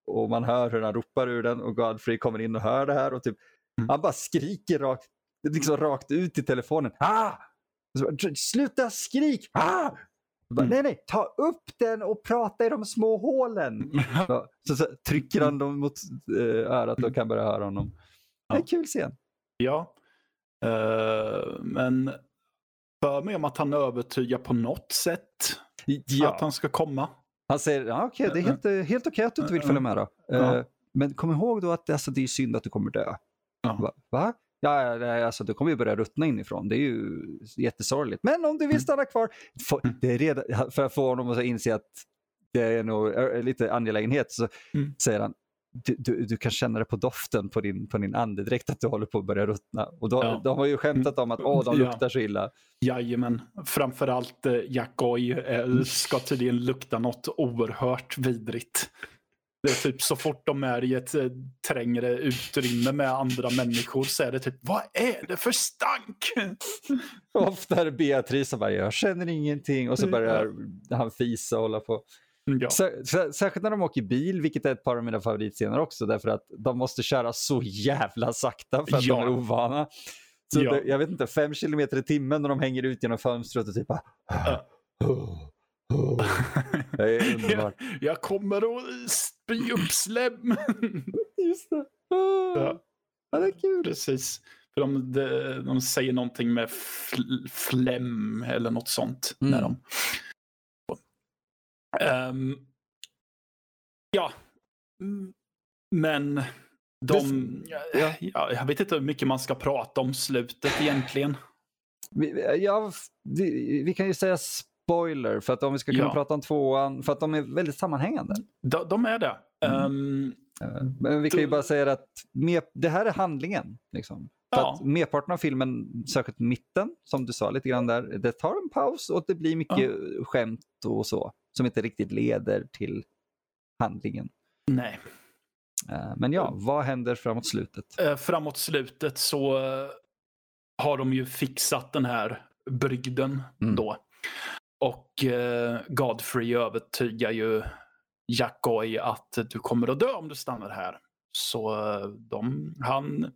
och man hör hur han ropar ur den och Godfrey kommer in och hör det här och typ, Mm. han bara skriker rakt, liksom rakt ut i telefonen. Ah! Så Sluta skrik! Ah! Bara, Mm. nej, nej, ta upp den och prata i de små hålen. Så, så, så trycker han dem mot eh, örat och kan börja höra honom. Det är en Ja. kul scen. Ja. Eh, men för mig om att han övertygar på något sätt Ja. att han ska komma. Han säger, ja, okej, det är helt, eh, helt okej att du inte vill följa med då. Ja. Eh, Men kom ihåg då att alltså, det är synd att du kommer dö. Ja. Va? Va? Ja, ja, alltså, du kommer ju börja ruttna inifrån. Det är ju jättesorgligt. Men om du vill stanna kvar, få, Mm. det är redan, för att få honom att inse att det är nog lite angelägenhet så Mm. säger han, du, du, du kan känna det på doften på din, på din andedräkt att du håller på att börja ruttna. Och då, Ja. de har ju skämtat om att åh, de Ja. luktar så illa. Jajamän. Framförallt eh, Jack Goy eh, ska tydligen lukta något oerhört vidrigt. Det är typ så fort de är i ett eh, trängre utrymme med andra människor så är det typ, vad är det för stank? Ofta är det Beatrice som bara, jag känner ingenting. Och så Mm, börjar han fisa och hålla på. Ja. Sär, sär, särskilt när de åker bil, vilket är ett par av mina favoritscener också, därför att de måste köra så jävla sakta för att Ja. de är ovana. Så Ja. det, jag vet inte, fem kilometer i timmen när de hänger ut genom fönstret och typ bara... Ja. Det är underbart. jag, jag kommer att spy upp slem. Just det. Ja. Ja, det är kul. Precis. För de, de, de säger någonting med fl, flem eller något sånt. Mm. När de... Ehm, ja. Men de... Ja. Ja, jag vet inte hur mycket man ska prata om slutet egentligen. Ja, vi, vi kan ju säga spoiler för att om vi ska kunna Ja. prata om tvåan, för att de är väldigt sammanhängande. De, de är det. Mm. Eh, Men vi kan ju bara säga att med, det här är handlingen. Liksom. För Ja. att merparten av filmen, särskilt mitten, som du sa lite grann där, det tar en paus och det blir mycket skämt och så, som inte riktigt leder till handlingen. Nej. Eh, Men ja, vad händer framåt slutet? Eh, framåt slutet så har de ju fixat den här brygden Mm. då. Och eh, Godfrey övertygar ju Jack Goy att du kommer att dö om du stannar här. Så eh, de, han,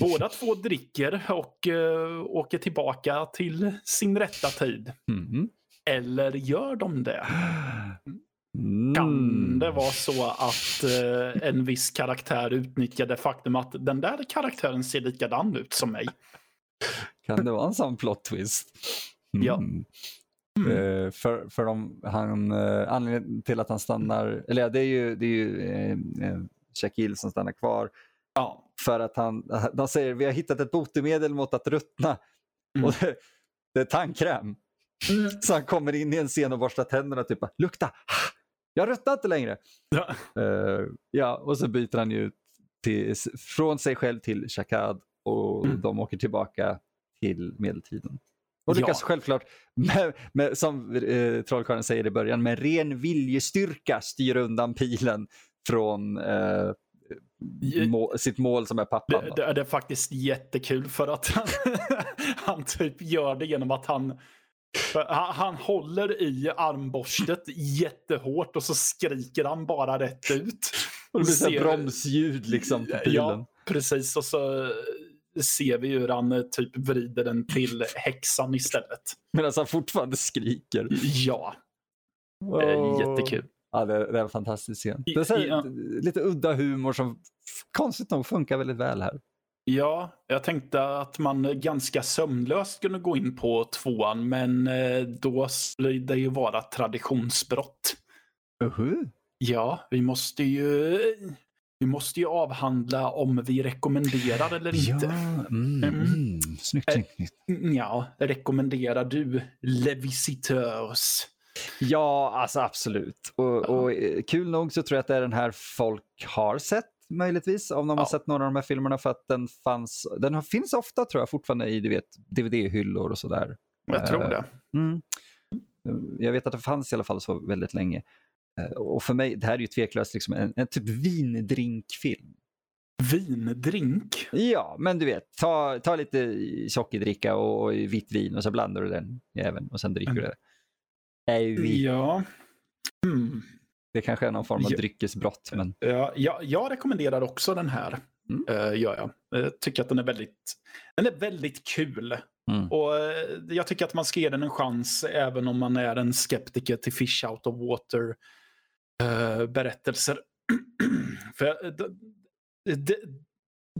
båda två dricker och eh, åker tillbaka till sin rätta tid. Mhm. Eller gör de det? Mm. Kan det vara så att eh, en viss karaktär utnyttjar det faktum att den där karaktären ser likadan ut som mig? Kan det vara en sån plot twist? Ja. Mm. Mm. Eh, för för de, han, eh, anledningen till att han stannar, eller ja, det är ju, det är ju eh, eh, Shaquille som stannar kvar Ja. för att han, de säger vi har hittat ett botemedel mot att ruttna Mm. och det, det är tandkräm. Så han kommer in i en scen och borstar tänderna och typ lukta, jag ruttnar inte längre. Ja. Eh, ja, och så byter han ju till, från sig själv till Shakad och Mm. de åker tillbaka till medeltiden. Och lyckas Ja. självklart, med, med, som eh, trollkarlen säger i början, med ren viljestyrka styra undan pilen från eh, må, sitt mål som är pappan. Det, det, det är faktiskt jättekul för att han, han typ gör det genom att han han, han håller i armborstet jättehårt och så skriker han bara rätt ut. Och det blir Ser- bromsljud liksom på pilen. Ja, precis. Och så ser vi hur han eh, typ vrider den till häxan istället. Medan han fortfarande skriker. Ja, Åh. jättekul. Ja, det, är en fantastisk scen. Det är ja. lite udda humor som konstigt nog funkar väldigt väl här. Ja, jag tänkte att man ganska sömnlöst kunde gå in på tvåan, men eh, då skulle det ju vara traditionsbrott. Uh-huh. Ja, vi måste ju vi måste ju avhandla om vi rekommenderar eller inte. mm, Mm. mm. Snyggt, Eh, snyggt, snyggt. Ja, rekommenderar du Le Visiteurs? Ja, alltså absolut. Och, Ja. och eh, kul nog så tror jag att det är den här folk har sett möjligtvis, om de har Ja. sett några av de här filmerna för att den fanns, den har, finns ofta tror jag fortfarande i du vet, DVD-hyllor och sådär. Jag tror Eh, det. Mm. Jag vet att det fanns i alla fall så väldigt länge. Eh, Och för mig, det här är ju tveklöst liksom en, en typ vindrinkfilm. Vindrink? Ja, men du vet, ta, ta lite sockerdricka och, och vitt vin och så blandar du den även och sen dricker du det. Är ju Ja. Hmm. Det kanske är någon form av Ja. dryckesbrott, men Ja, jag, jag rekommenderar också den här. Mm. eh, gör jag. Jag tycker att den är väldigt, den är väldigt kul. Mm. Och eh, Jag tycker att man ska ge den en chans även om man är en skeptiker till Fish Out of Water eh, berättelser. För eh, de, de,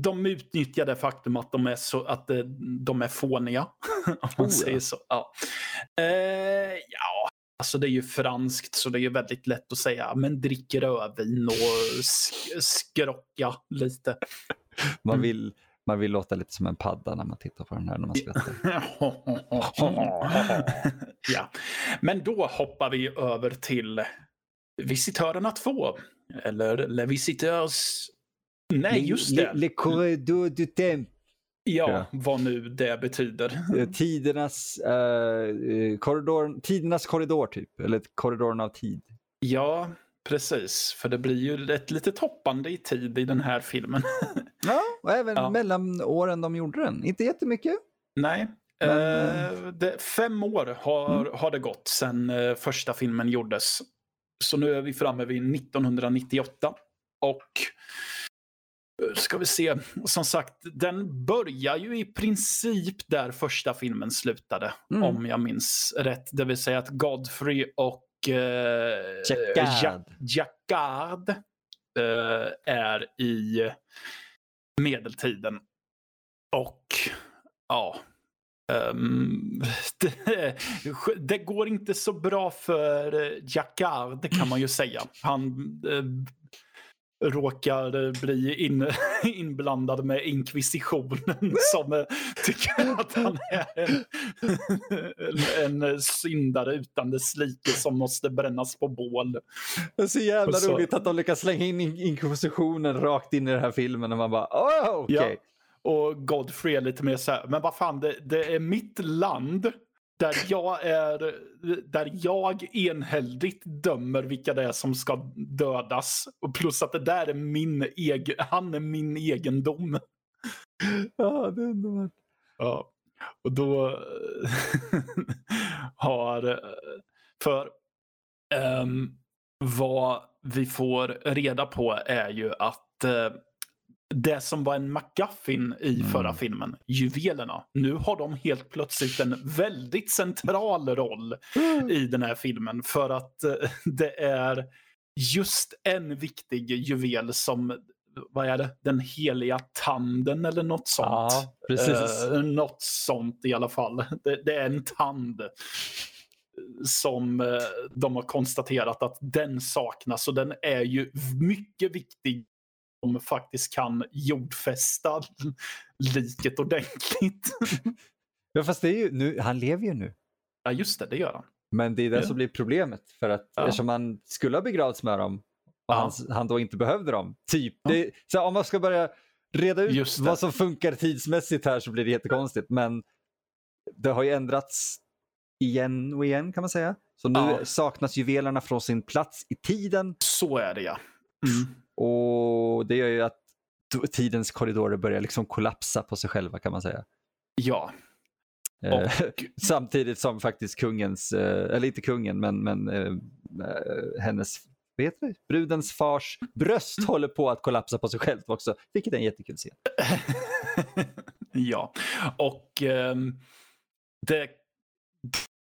de utnyttjar det faktum att de är, så, att eh, de är fåniga. Om man Oh, ja. säger så. Ja. Eh, ja, alltså det är ju franskt så det är ju väldigt lätt att säga men drick rödvin och sk- skrocka lite. man Mm. vill, man vill låta lite som en padda när man tittar på den här när man skrattar. ja. Men då hoppar vi över till Visitörerna 2. Eller Le Visiteurs... Nej, just det. Le, le corridor du temps. Ja, Ja. vad nu det betyder. Eh, Tidernas, eh, eh, korridor, tidernas korridor typ, eller korridoren av tid. Ja, precis. För det blir ju ett litet hoppande i tid i den här filmen. Ja, och även Ja. mellan åren de gjorde den. Inte jättemycket. Nej. Men, eh, det, fem år har, har det gått sedan eh, första filmen gjordes. Så nu är vi framme vid 1998. Och eh, ska vi se, som sagt, den börjar ju i princip där första filmen slutade. Mm. Om jag minns rätt. Det vill säga att Godfrey och eh, Jacquard. Ja- Jacquard eh, är i medeltiden. Och ja, ehm, det, det går inte så bra för Jacquard kan man ju säga. Han, eh, råkar bli in, inblandad med inkvisitionen som eh, tycker att han är en, en, syndare utan dess like som måste brännas på bål. Det är så jävla så- roligt att de lyckas slänga in in- inkvisitionen rakt in i den här filmen och man bara åh okej. Ja. Och Godfrey är lite mer så här, men vad fan, det, det är mitt land där jag är, där jag enhälligt dömer vilka det är som ska dödas. Och plus att det där är min egen, han är min egendom. Ja, det är underbart. Ja. Och då har, för ehm, vad vi får reda på är ju att eh, det som var en McGuffin i Mm. förra filmen, juvelerna, nu har de helt plötsligt en väldigt central roll i den här filmen för att eh, det är just en viktig juvel som, vad är det, den heliga tanden eller något sånt. Ja, precis. Eh, något sånt i alla fall. Det, det är en tand som eh, de har konstaterat att den saknas och den är ju mycket viktig om faktiskt kan jordfästa liket ordentligt. Ja, fast det är ju nu, han lever ju nu. ja, just det, det gör han. Men det är det Ja. som blir problemet. För att Ja. eftersom han skulle ha begravts med dem och han, han då inte behövde dem. Typ. Det, så om man ska börja reda ut vad som funkar tidsmässigt här så blir det jättekonstigt. Men det har ju ändrats igen och igen kan man säga. Så nu Ja. saknas juvelerna från sin plats i tiden Så är det ja. Mm. Och det gör ju att tidens korridorer börjar liksom kollapsa på sig själva kan man säga. Ja. Eh, Och, Samtidigt som faktiskt kungens, eh, eller inte kungen, men, men eh, hennes, heter det? Brudens fars bröst Mm. håller på att kollapsa på sig självt också, vilket är en jättekul scen. ja, och ehm, det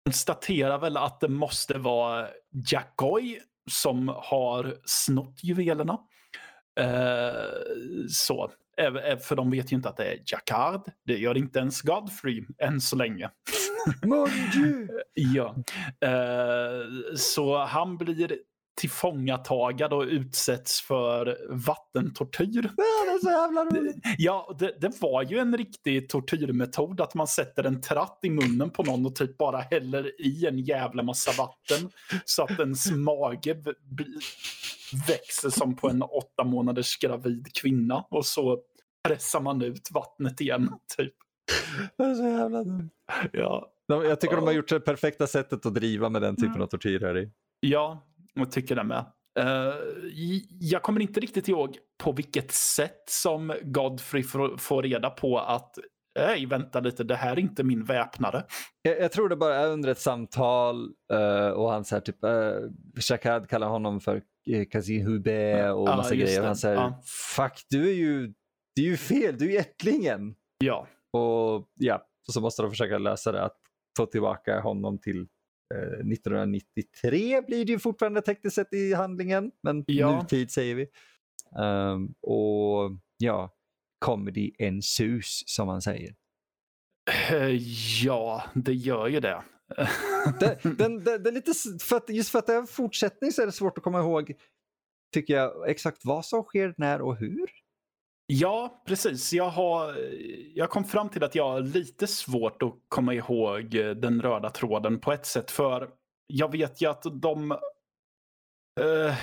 konstaterar väl att det måste vara Jackoy som har snott juvelerna. Eh, så. Äv- För de vet ju inte att det är Jacquard. Det gör inte ens Godfrey än så länge. Mon! Ja. Eh, så han blir tillfångatagad och utsätts för vattentortyr. Ja, det är så jävla roligt. Ja, det, det var ju en riktig tortyrmetod att man sätter en tratt i munnen på någon och typ bara häller i en jävla massa vatten så att ens mage växer som på en åtta månaders gravid kvinna och så pressar man ut vattnet igen. Typ. Det är så jävla dumt. Ja, jag tycker de har gjort det perfekta sättet att driva med den typen Mm. av tortyr här i. ja jag tycker det med. Eh, jag kommer inte riktigt ihåg på vilket sätt som Godfrey får, reda på att Nej, vänta lite, det här är inte min väpnare. Jag, jag tror det bara är under ett samtal eh, och han så här typ, uh, Shakad kallar honom för uh, Kazihube och Ja, massa grejer. Han säger, Ja. fuck du är ju, det är ju fel, du är ju ättlingen. Ja, Och ja, så måste de försöka lösa det, att få tillbaka honom till eh, 1993 blir det ju fortfarande tekniskt sett i handlingen, men Ja. nutid säger vi. Ehm, och ja, comedy ensues som man säger. Eh, ja, det gör ju det. Det, den, det, det är lite, för att, just för att det är en fortsättning så är det svårt att komma ihåg, tycker jag, exakt vad som sker, när och hur. Ja, precis. Jag, har, jag kom fram till att jag har lite svårt att komma ihåg eh, den röda tråden på ett sätt. För jag vet ju att de... Uh,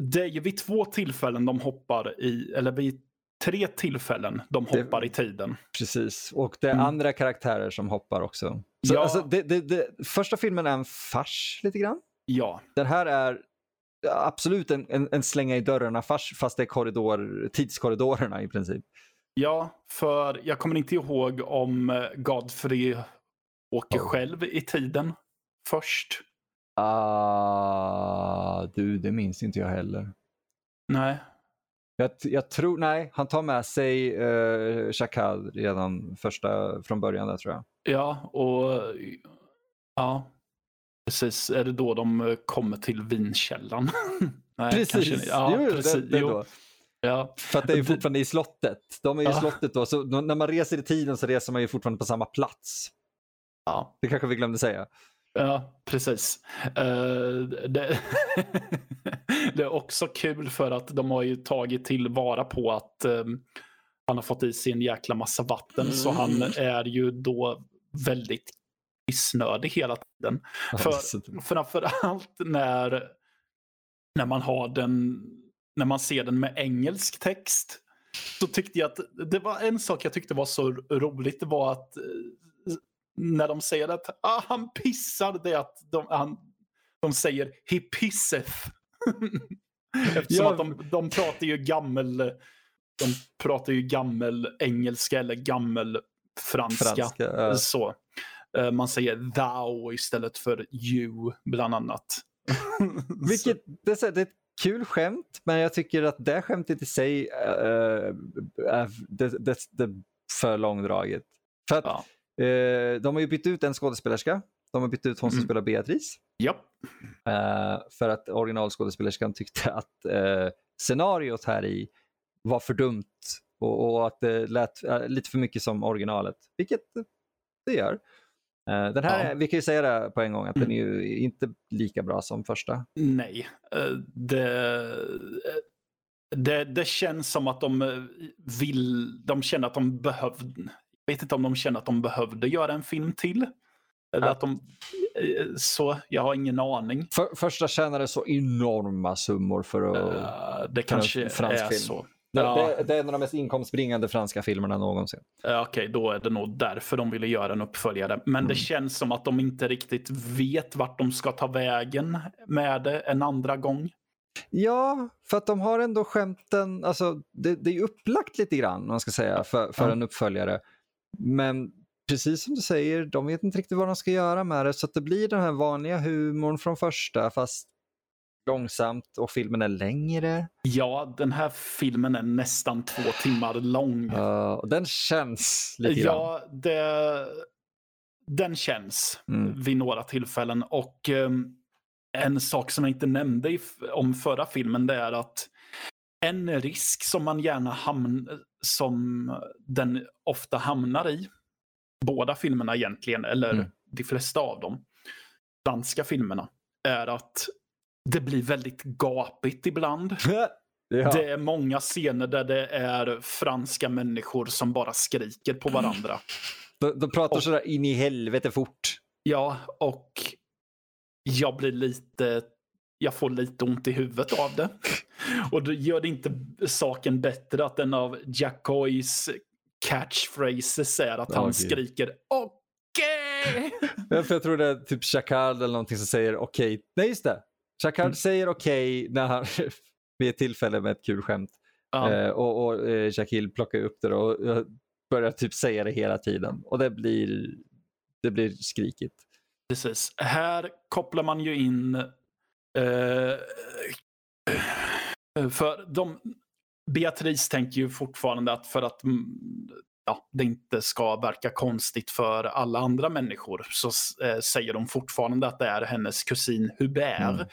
det är ju vid två tillfällen de hoppar i, eller vid tre tillfällen de Det- hoppar i tiden. Precis, och det är Mm. andra karaktärer som hoppar också. Så, Ja. alltså, det, det, det, första filmen är en fars lite grann. Ja, Den här är absolut en, en, en slänga i dörrarna fars, fast det är korridor, tidskorridorerna i princip. ja, för jag kommer inte ihåg om eh, Godfrey åker Oh. själv i tiden först. Ah, du, det minns inte jag heller. Nej. Jag, jag tror, nej, han tar med sig uh, Shakal redan första, från början där tror jag. Ja, och ja, precis. Är det då de eh, kommer till vinkällan? Nej, kanske Precis, inte. Ja, jo, precis. Det, det då. Ja, För att det är ju fortfarande i slottet. De är ju i Ja. slottet då, så när man reser i tiden så reser man ju fortfarande på samma plats. ja. Det kanske vi glömde säga. Ja, precis. Uh, det, det, är också kul för att de har ju tagit tillvara på att um, han har fått i sig en jäkla massa vatten mm. så han är ju då väldigt kissnödig hela tiden. För, framförallt när, när man har den när man ser den med engelsk text så tyckte jag att det var en sak jag tyckte var så roligt. Det var att eh, när de säger att ah, han pissar, det är att de, han, de säger he pisseth. Eftersom ja. att de, de pratar ju gammel de pratar ju gammel engelska eller gammel franska. franska ja. så. Eh, man säger thou istället för you bland annat. Vilket, det är ett kul skämt, men jag tycker att det skämtet i sig uh, är det, det, det för långdraget. För att ja. Uh, de har ju bytt ut en skådespelerska. De har bytt ut hon som mm. spelar Beatrice. Ja. Uh, för att originalskådespelerskan tyckte att uh, scenariot här i var för dumt och, och att det lät lite för mycket som originalet, vilket det gör. Eh, den här, ja. vi kan ju säga det på en gång, att mm. den är ju inte lika bra som första. Nej. Eh, det, det, det känns som att de vill, de känner att de behövde, vet inte om de känner att de behövde göra en film till. Eller ja. att de, eh, så, jag har ingen aning. För, första tjänade så enorma summor för att... Uh, det kanske är film. så. Det, ja. det, det, är en av de mest inkomstbringande franska filmerna någonsin. Okej, okay, då är det nog därför de ville göra en uppföljare. Men mm. det känns som att de inte riktigt vet vart de ska ta vägen med det en andra gång. Ja, för att de har ändå skämten, alltså det, det är upplagt lite grann, man ska säga, för, för ja. en uppföljare. Men precis som du säger, de vet inte riktigt vad de ska göra med det, så det blir den här vanliga humorn från första, fast långsamt och filmen är längre. Ja, den här filmen är nästan två timmar lång. Uh, den känns lite grann. Ja, det, den känns mm. vid några tillfällen. Och um, en sak som jag inte nämnde i, om förra filmen det är att en risk som man gärna hamnar, som den ofta hamnar i, båda filmerna egentligen, eller mm. de flesta av dem, danska filmerna, är att det blir väldigt gapigt ibland. Ja. Det är många scener där det är franska människor som bara skriker på varandra. De, de pratar och, sådär in i helvete fort. Ja, och jag blir lite... Jag får lite ont i huvudet av det. Och det gör det inte saken bättre att en av Jackoys catchphrases är att han okay. skriker okej. Okay! jag tror det är typ Chakal eller någonting som säger okej. Okay. Nej, just det. Chakard mm. säger okej okay när han vid ett tillfälle med ett kul skämt. Ja. Eh, och, och eh, Shaquille plockar upp det och börjar typ säga det hela tiden. Och det blir, det blir skrikigt. Precis. Här kopplar man ju in eh, för de, Beatrice tänker ju fortfarande att för att mm, ja, det inte ska verka konstigt för alla andra människor så eh, säger de fortfarande att det är hennes kusin Hubert. Mm.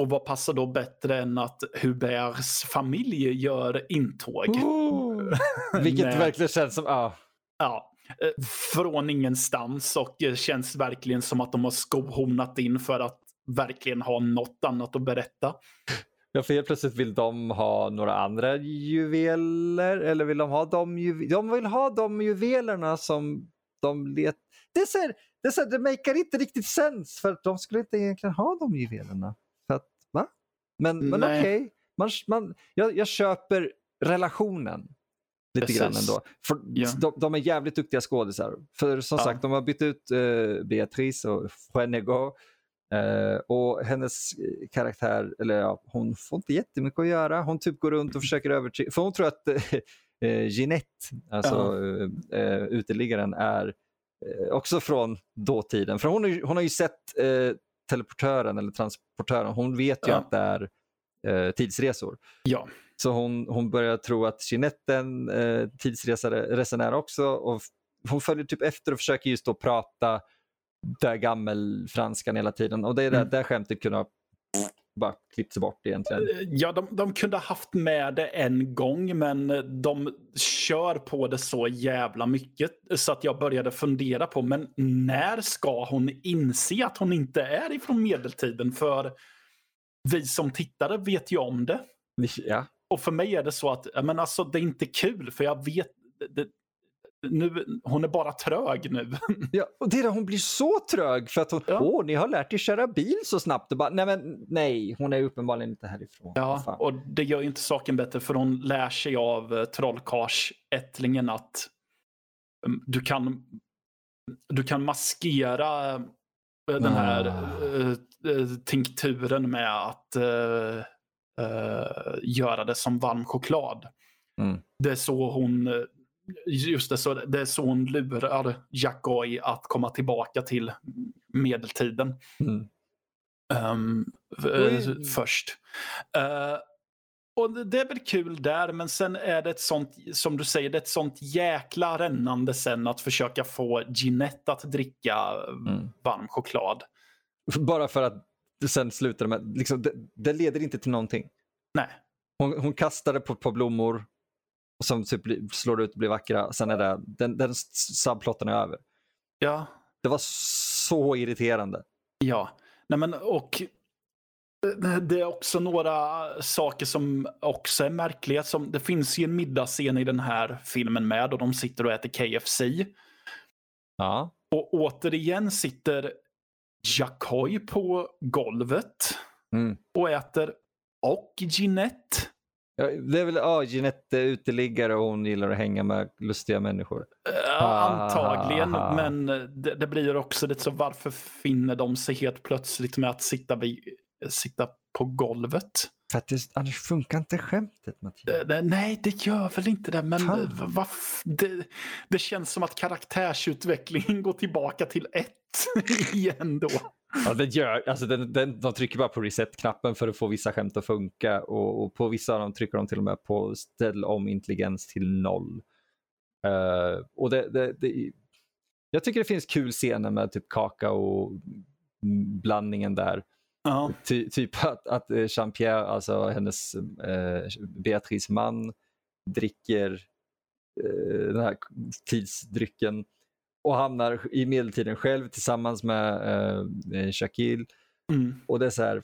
Och vad passar då bättre än att Huberts familj gör intåg? Oh, vilket Med, verkligen känns som... Ah. Ja, eh, från ingenstans och eh, känns verkligen som att de har skohornat in för att verkligen ha något annat att berätta. Ja, för helt plötsligt vill de ha några andra juveler eller vill de ha de juvelerna? De vill ha de juvelerna som de let... Det, är så här, det, är så här, det makar inte riktigt sens för de skulle inte egentligen ha de juvelerna. För att, va? Men, men okej, okay. man, man, jag, jag köper relationen lite Precis. grann ändå. För ja. de, de, är jävligt duktiga skådisar. För som ja. sagt, de har bytt ut uh, Beatrice och Fuenego Uh, och hennes karaktär, eller ja, hon får inte jättemycket att göra. Hon typ går runt och försöker övertyga, för hon tror att uh, Jeanette, alltså uh, uh, uteliggaren, är också från dåtiden. För hon, hon har ju sett teleportören eller transportören, hon vet ju ja. att det är tidsresor. Ja. Så hon, hon börjar tro att Jeanette är en eh, tidsresenär också och hon följer typ efter och försöker just då prata där gammelfranskan hela tiden. Och det är där, mm. där skämtet kunde ha bara klippts bort egentligen. Ja, de, de kunde ha haft med det en gång, men de kör på det så jävla mycket så att jag började fundera på, men när ska hon inse att hon inte är ifrån medeltiden? För vi som tittare vet ju om det. Ja. Och för mig är det så att men alltså, det är inte kul, för jag vet... Det, nu, hon är bara trög nu. Ja, och det är hon blir så trög för att hon, Ja. åh, ni har lärt er köra bil så snabbt. Bara, nej, men nej, hon är uppenbarligen inte härifrån. Ja, fan. och det gör ju inte saken bättre för hon lär sig av uh, trollkarlsättlingen att um, du kan du kan maskera eh, den här Ah. eh, eh, tinkturen med att eh, eh, göra det som varm choklad. Mm. Det är så hon eh, Just det, så det är så hon lurar Jackoi att komma tillbaka till medeltiden. Mm. Oj. eh, först. Eh, och det- är väl kul där, men sen är det ett sånt, som du säger, det är ett sånt jäkla rännande sen att försöka få Ginette att dricka eh, Mm. varm choklad. Bara för att det sen slutar med, liksom, det, det leder inte till någonting. Nej. Hon, hon kastar det på par blommor och som typ slår ut och blir vackra. Sen är det, den, den subplotten är över. Ja, Det var så irriterande. ja. Nej, men och eh, det är också några saker som också är märkliga. Som, det finns ju en middagsscen i den här filmen med och de sitter och äter KFC. Ja. Och återigen sitter Jackoi på golvet Mm. och äter. Och Ginette. Ja, Det är väl, ja, Jeanette är uteliggare och hon gillar att hänga med lustiga människor. Eh, Ah. antagligen, men det, det blir också lite så varför finner de sig helt plötsligt med att sitta, vid, sitta på golvet? För att det, annars funkar inte skämtet Mattias. Eh, det- Nej, det gör väl inte det, men eh, vad f- det, det känns som att karaktärsutvecklingen går tillbaka till ett igen då. Ja, den gör, alltså den, den, de trycker bara på reset-knappen för att få vissa skämt att funka och, och på vissa av dem trycker de till och med på ställ om intelligens till noll. Eh, och det, det, det, jag tycker det finns kul scener med typ kaka och blandningen där. Ja, Ty, typ att, att eh, Jean-Pierre, alltså hennes eh, Beatrice man, dricker eh, den här tidsdrycken och hamnar i medeltiden själv tillsammans med eh, Shaquille. mm. Och det är så här,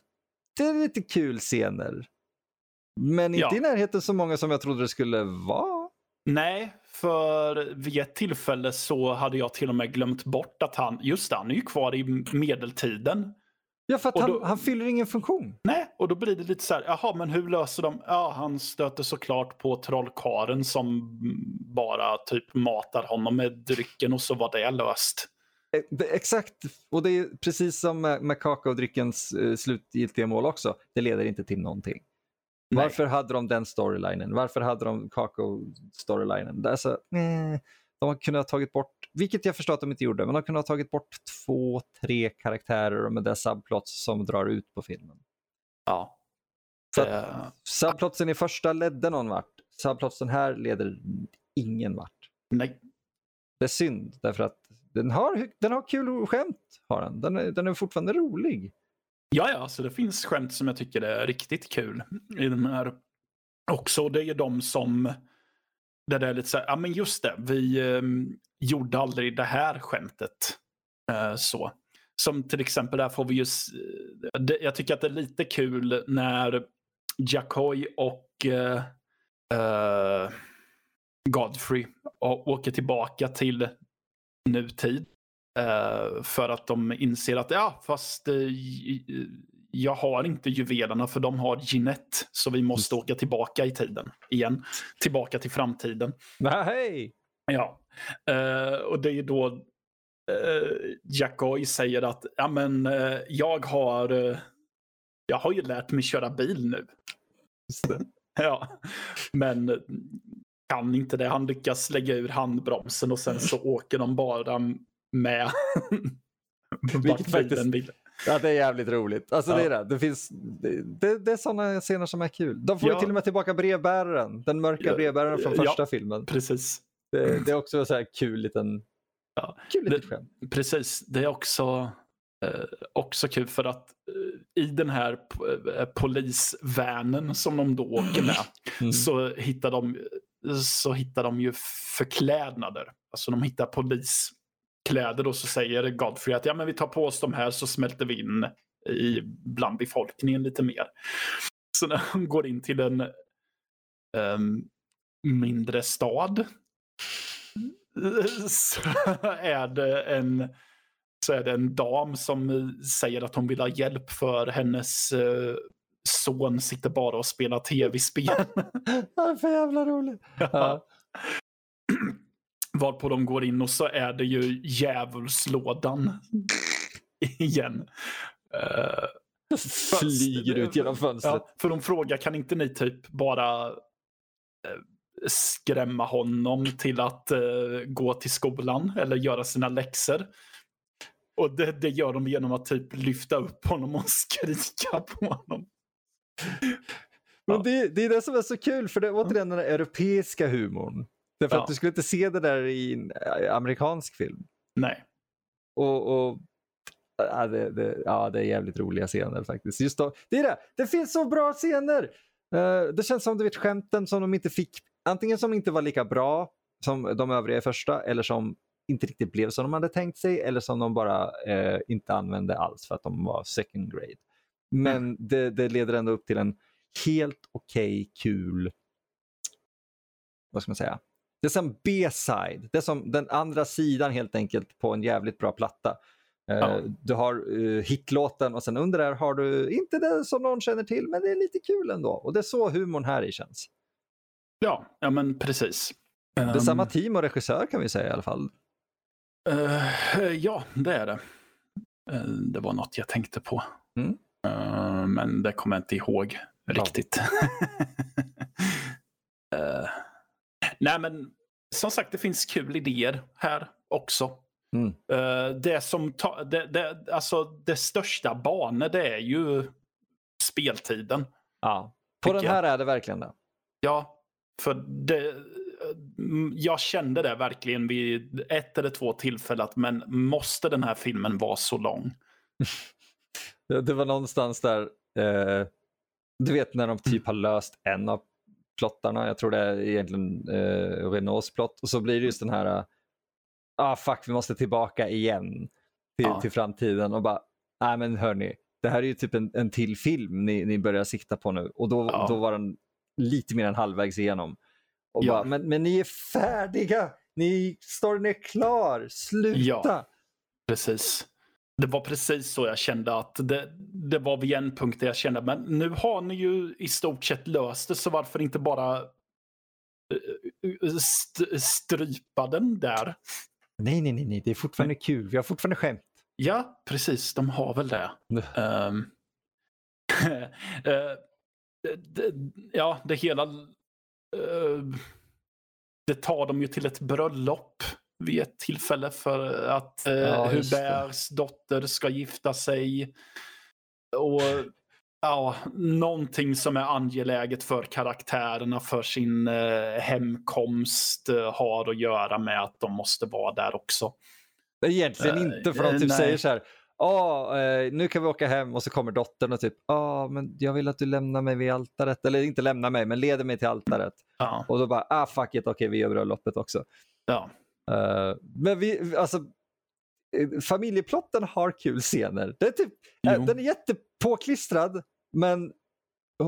det är lite kul scener. Men inte Ja. i närheten så många som jag trodde det skulle vara. Nej, för vid ett tillfälle så hade jag till och med glömt bort att han, just det, han är ju kvar i medeltiden. Ja, för att han, då- han fyller ingen funktion. Nej, och då blir det lite så här, jaha, men hur löser de? Ja, han stöter såklart på trollkaren som bara typ matar honom med drycken och så var det löst. Eh, Exakt, och det är precis som med, kakaodryckens eh, slutgiltiga mål också. Det leder inte till någonting. Nej. Varför hade de den storylinen? Varför hade de kakao-storylinen? Det är så, eh, de har kunnat ha tagit bort, vilket jag förstår att de inte gjorde, men de kunde ha tagit bort två, tre karaktärer med det subplots som drar ut på filmen. Ja. Så Eh, subplotsen i första ledde någon vart. Subplotsen här leder ingen vart. nej. Det är synd, därför att den har, den har kul skämt. Har den. Den, är, den är fortfarande rolig. Ja, ja, så det finns skämt som jag tycker är riktigt kul i den här också. Det är de som, där det är lite så här, ja men just det, vi eh, gjorde aldrig det här skämtet. Eh, så. Som till exempel, där får vi just, eh, det, jag tycker att det är lite kul när Jacoy och eh, eh, Godfrey åker tillbaka till nutid. Eh, för att de inser att ja, fast eh, jag har inte juvelerna för de har Ginette. Så vi måste åka tillbaka i tiden igen. Tillbaka till framtiden. Nej! Ja, eh, och det är då eh, Jackoi säger att ja, men, eh, jag har eh, jag har ju lärt mig köra bil nu. Ja, men kan inte det. Han lyckas lägga ur handbromsen och sen så åker de bara med. vart faktiskt- vill. Ja, det är jävligt roligt. Alltså, Ja. det, är det. Det, finns, det, det, är sådana scener som är kul. De får Ja. till och med tillbaka brevbäraren. Den mörka brevbäraren från första filmen. Precis. Det, det är också så här kul liten... Ja. Kul litet Det- skämt. Precis, det är också, eh, också kul för att eh, i den här eh, polisvänen som de då åker med Mm. så hittar de så hittar de ju förklädnader. Alltså de hittar poliskläder och så säger Godfrey att ja, men vi tar på oss de här så smälter vi in i, bland befolkningen lite mer. Så när han går in till en ehm, mindre stad så är det en så är det en dam som säger att hon vill ha hjälp för hennes eh, son sitter bara och spelar tv-spel. Det är för jävla roligt. Ja. Varpå de går in och så är det ju djävulslådan igen. Eh, Flyger ut genom fönstret. ja, för de frågar, kan inte ni typ bara eh, skrämma honom till att eh, gå till skolan eller göra sina läxor? Och det, det gör de genom att typ lyfta upp honom och skrika på honom. Men Ja. det, det är det som är så kul, för det är återigen den europeiska humorn. Därför Ja. att du skulle inte se det där i en eh, amerikansk film. Nej. Och, och ja, det, det, ja, det är jävligt roliga scener faktiskt. Just då, det är det, det finns så bra scener! Eh, det känns som du vet skämten som de inte fick, antingen som inte var lika bra som de övriga i första eller som inte riktigt blev som de hade tänkt sig eller som de bara eh, inte använde alls för att de var second grade. Men det, det leder ändå upp till en helt okej, kul, vad ska man säga, det är som B-side, det är som den andra sidan helt enkelt på en jävligt bra platta. Eh, Ja. Du har uh, hitlåten och sen under där har du inte det som någon känner till men det är lite kul ändå. Och det är så humorn här i känns. Ja, ja men precis. Det är Ehm, samma team och regissör kan vi säga i alla fall. eh, ja, det är det. Eh, det var något jag tänkte på. Mm. Eh, men det kommer jag inte ihåg Ja. riktigt. Eh, nej, men som sagt, det finns kul idéer här också. Mm. Eh, det som ta, det, det, alltså det största banor det är ju speltiden. Ja. På den här är det verkligen det. Ja, för det, mm, jag kände det verkligen vid ett eller två tillfällen men måste den här filmen vara så lång? Det, det var någonstans där, eh, du vet när de typ har löst en av plottarna, jag tror det är egentligen eh, Renaults plott, och så blir det just den här, eh, ah fuck vi måste tillbaka igen till, Ja. till framtiden och bara, nej men hörni, det här är ju typ en, en till film ni, ni börjar sikta på nu och då, Ja. då var den lite mer än halvvägs igenom. Och Ja. bara, men, men ni är färdiga, ni, storyn är klar, sluta! Ja. Precis. Det var precis så jag kände att det, det var vid en punkt där jag kände men nu har ni ju i stort sett löst det så varför inte bara eh, st- strypa den där? Nej, nej, nej, nej, det är fortfarande kul, vi har fortfarande skämt. Ja, precis. De har väl det. Ehm, eh, det, ja, det hela... eh, det tar dem ju till ett bröllop vid ett tillfälle för att uh, Ja. Huberts dotter ska gifta sig. Och ja, någonting som är angeläget för karaktärerna för sin eh, hemkomst eh, har att göra med att de måste vara där också. Egentligen Eh, inte, för de eh, typ nej. säger så här, ja, eh, nu kan vi åka hem och så kommer dottern och typ, ja, men jag vill att du lämnar mig vid altaret, eller inte lämnar mig, men leder mig till altaret. Ja, Och då bara, ah fuck it, okej vi gör bröllopet också. ja, Eh, men vi, alltså, eh, familjeplotten har kul scener. Det är typ, eh, Jo. den är jättepåklistrad, men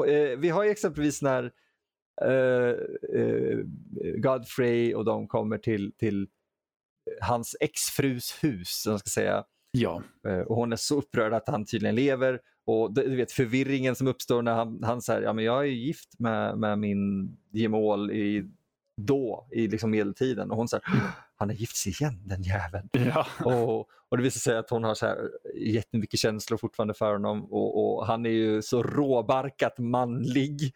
eh, vi har ju exempelvis när eh, Godfrey och de kommer till, till hans exfrus hus, om man ska säga. ja, Och hon är så upprörd att han tydligen lever. Och du vet förvirringen som uppstår när han, han säger ja men jag är ju gift med, med min gemål i, då, i liksom medeltiden. Och hon säger han har gift sig igen den jäveln. ja. Och, och det visar sig att hon har så här jättemycket känslor fortfarande för honom. Och, och han är ju så råbarkat manlig.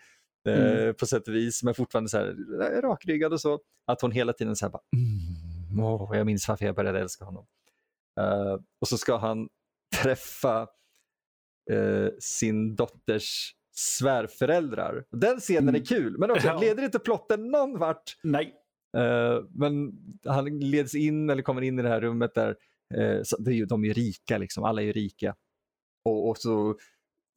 Eh, Mm. på sätt och vis, men fortfarande så här eh, rakryggad och så. Att hon hela tiden så här bara, mm, åh, jag minns varför jag började älska honom. Eh, och så ska han träffa eh, sin dotters svärföräldrar. Den scenen Mm. är kul, men också leder inte plotten någon vart. Nej. Eh, men han leds in eller kommer in i det här rummet där eh, så, det är ju, de är ju rika, liksom. alla är ju rika. Och, och så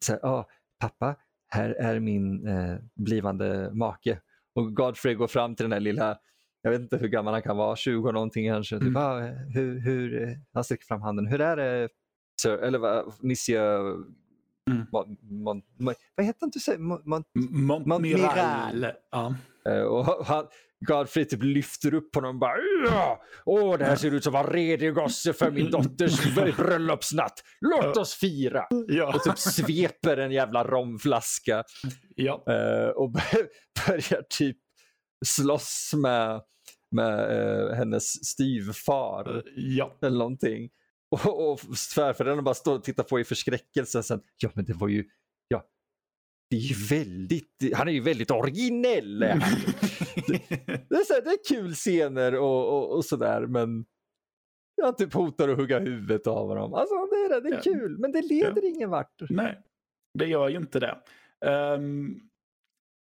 så här, ah, pappa, här är min eh, blivande make. Och Godfrey går fram till den där lilla, jag vet inte hur gammal han kan vara, 20 någonting kanske. Typ, Mm. ah, hur, hur, han sträcker fram handen, hur är det, sir, eller vad, monsieur, Mm. Mon, mon, mon, vad heter han du säger? Mon, mon, Montmiral. Ja. Eh, och han, Godfrey typ lyfter upp honom och bara "Ja! Åh, det här ser ut som en redig gosse för min dotters bröllopsnatt. Låt oss fira! Ja. Och typ sveper en jävla romflaska ja. eh, och bör- börjar typ slåss med, med eh, hennes styvfar ja. eller någonting. Och, och svärföräldern bara står och tittar på i förskräckelse. Sen, ja men det var ju, ja, det är ju väldigt, han är ju väldigt originell. är han. Det är, så här, det är kul scener och, och, och sådär men jag typ hotar att hugga huvudet av honom. Alltså det är, det är Ja. kul men det leder ingen vart. Nej, det gör ju inte det. Ehm,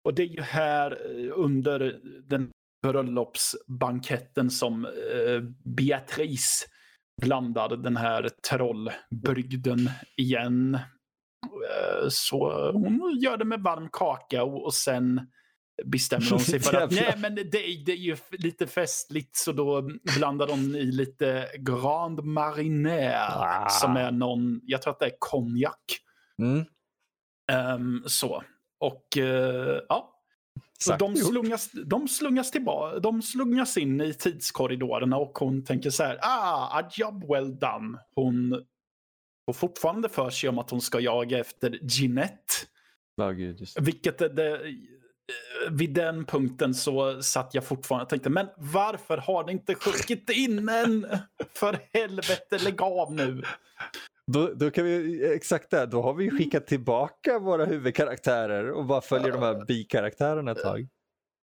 och det är ju här eh, under den bröllopsbanketten som uh, Beatrice blandar den här trollbrygden igen. Eh, så hon gör det med varm kakao och sen bestämmer hon sig för att nej men det, är- det är ju lite festligt så då blandar de i lite Grand Marinière Ah. som är någon, jag tror att det är konjak. Mm. Ehm, så. Och eh, ja, så de slungas, de slungas tillbaka, de slungas in i tidskorridorerna och hon tänker så här, ah, a job well done. Hon får fortfarande för sig om att hon ska jaga efter Ginette. Ja, gud. Vilket det, det, eh, vid den punkten så satt jag fortfarande och tänkte, men varför har det inte sjunkit in än? För helvete, lägg av nu. Då, då kan vi, exakt det, då har vi skickat tillbaka våra huvudkaraktärer och bara följer de här bikaraktärerna ett tag.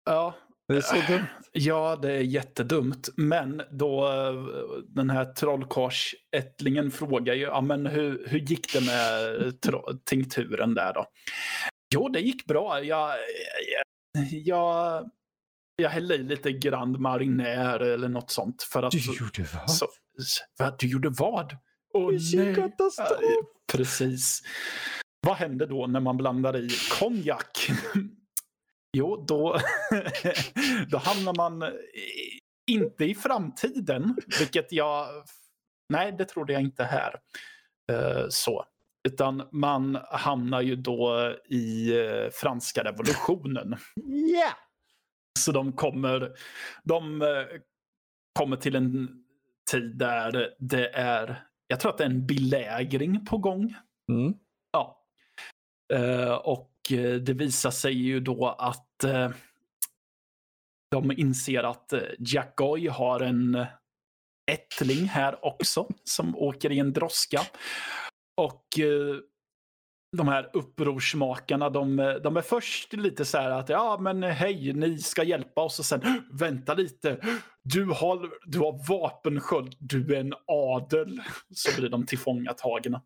Ja, Det är så dumt. Ja, det är jättedumt. Men då eh, den här trollkarlsättlingen frågar ju, ja men hur, hur gick det med tro- tinkturen där då? Jo, det gick bra. Jag, jag, jag, hällde i lite Grand Marinière eller något sånt. För att, Du gjorde vad? så, vad? Du gjorde vad? Åh Vilken katastrof! Precis. Vad händer då när man blandar i konjak? Jo, då, då hamnar man inte i framtiden, vilket jag... Nej, det trodde jag inte här. Eh, så. Utan man hamnar ju då i eh, franska revolutionen. Ja! Så de kommer, de eh, kommer till en tid där det är, jag tror att det är en belägring på gång. Mm. Ja. Eh, och eh, det visar sig ju då att eh, de inser att Jack Goy har en ättling här också som åker i en droska. Och eh, de här upprorsmakarna, de, de är först lite så här att ja men hej, ni ska hjälpa oss och sen vänta lite. Du har, du har vapensköld, du är en adel. Så blir de tillfångatagna.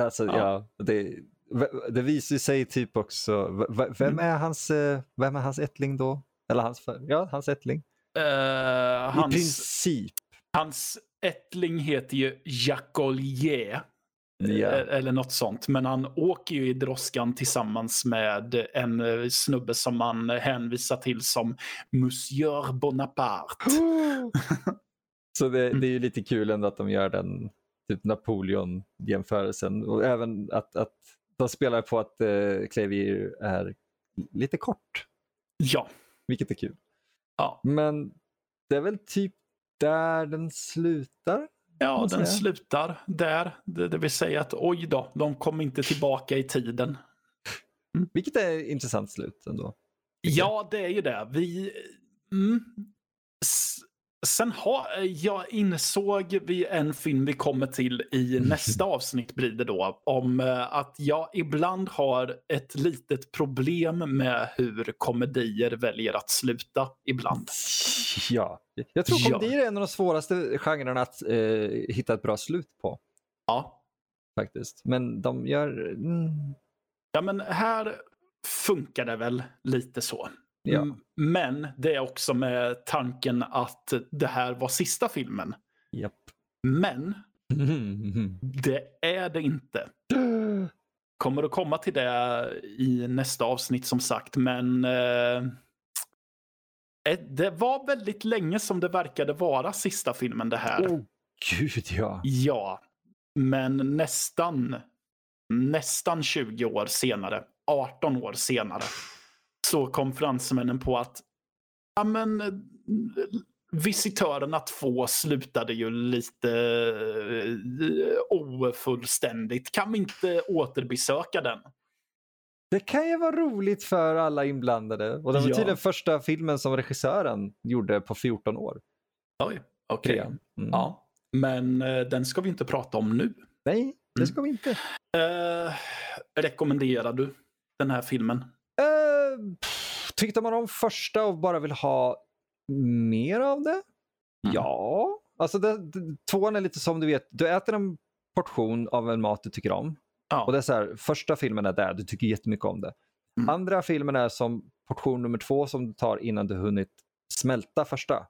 Alltså, Ja. ja. det, det visar sig typ också, vem Mm. är hans, eh, vem är hans ättling då? Eller hans, ja, hans ättling. I hans, princip. hans ättling heter ju Jacolier. Ja. Eller något sånt. Men han åker ju i droskan tillsammans med en eh, snubbe som man hänvisar till som Monsieur Bonaparte. Så det, Mm. det är ju lite kul ändå att de gör den typ Napoleon-jämförelsen. Och även att, att de spelar på att eh, Clavier är lite kort, Ja. vilket är kul. Ja, Men det är väl typ där den slutar. Ja den slutar där. Det, det vill säga att oj då, de kom inte tillbaka i tiden. Vilket är ett intressant slut ändå. Ja, det är ju det. Vi... Mm. Sen har jag insåg vid en film vi kommer till i nästa avsnitt blir det då om eh, att jag ibland har ett litet problem med hur komedier väljer att sluta ibland. Ja, jag tror Ja. komedier är en av de svåraste genrerna att eh, hitta ett bra slut på. Ja. faktiskt. Men de gör... Mm, Ja, men här funkar det väl lite så. Ja. Mm, Men det är också med tanken att det här var sista filmen. japp. Men det är det inte. kommer att komma till det i nästa avsnitt som sagt, men eh, det var väldigt länge som det verkade vara sista filmen det här. Oh, gud ja. Ja, men nästan, nästan 20 år senare, 18 år senare, så kom fransmännen på att ja, men, Visitörerna 2 slutade ju lite uh, ofullständigt. Kan vi inte återbesöka den? Det kan ju vara roligt för alla inblandade. Och det var ja. tydligen första filmen som regissören gjorde på 14 år. Oj, okej. Okay. Mm. Ja. Men uh, den ska vi inte prata om nu. Nej, det ska mm. vi inte. Uh, rekommenderar du den här filmen? Uh, tyckte man om första och bara vill ha mer av det? Mm. Ja. Alltså det, det, tvåan är lite som du vet, du äter en portion av en mat du tycker om. Ja. Och det är så här, första filmen är där, du tycker jättemycket om det. Mm. Andra filmen är som portion nummer två som du tar innan du hunnit smälta första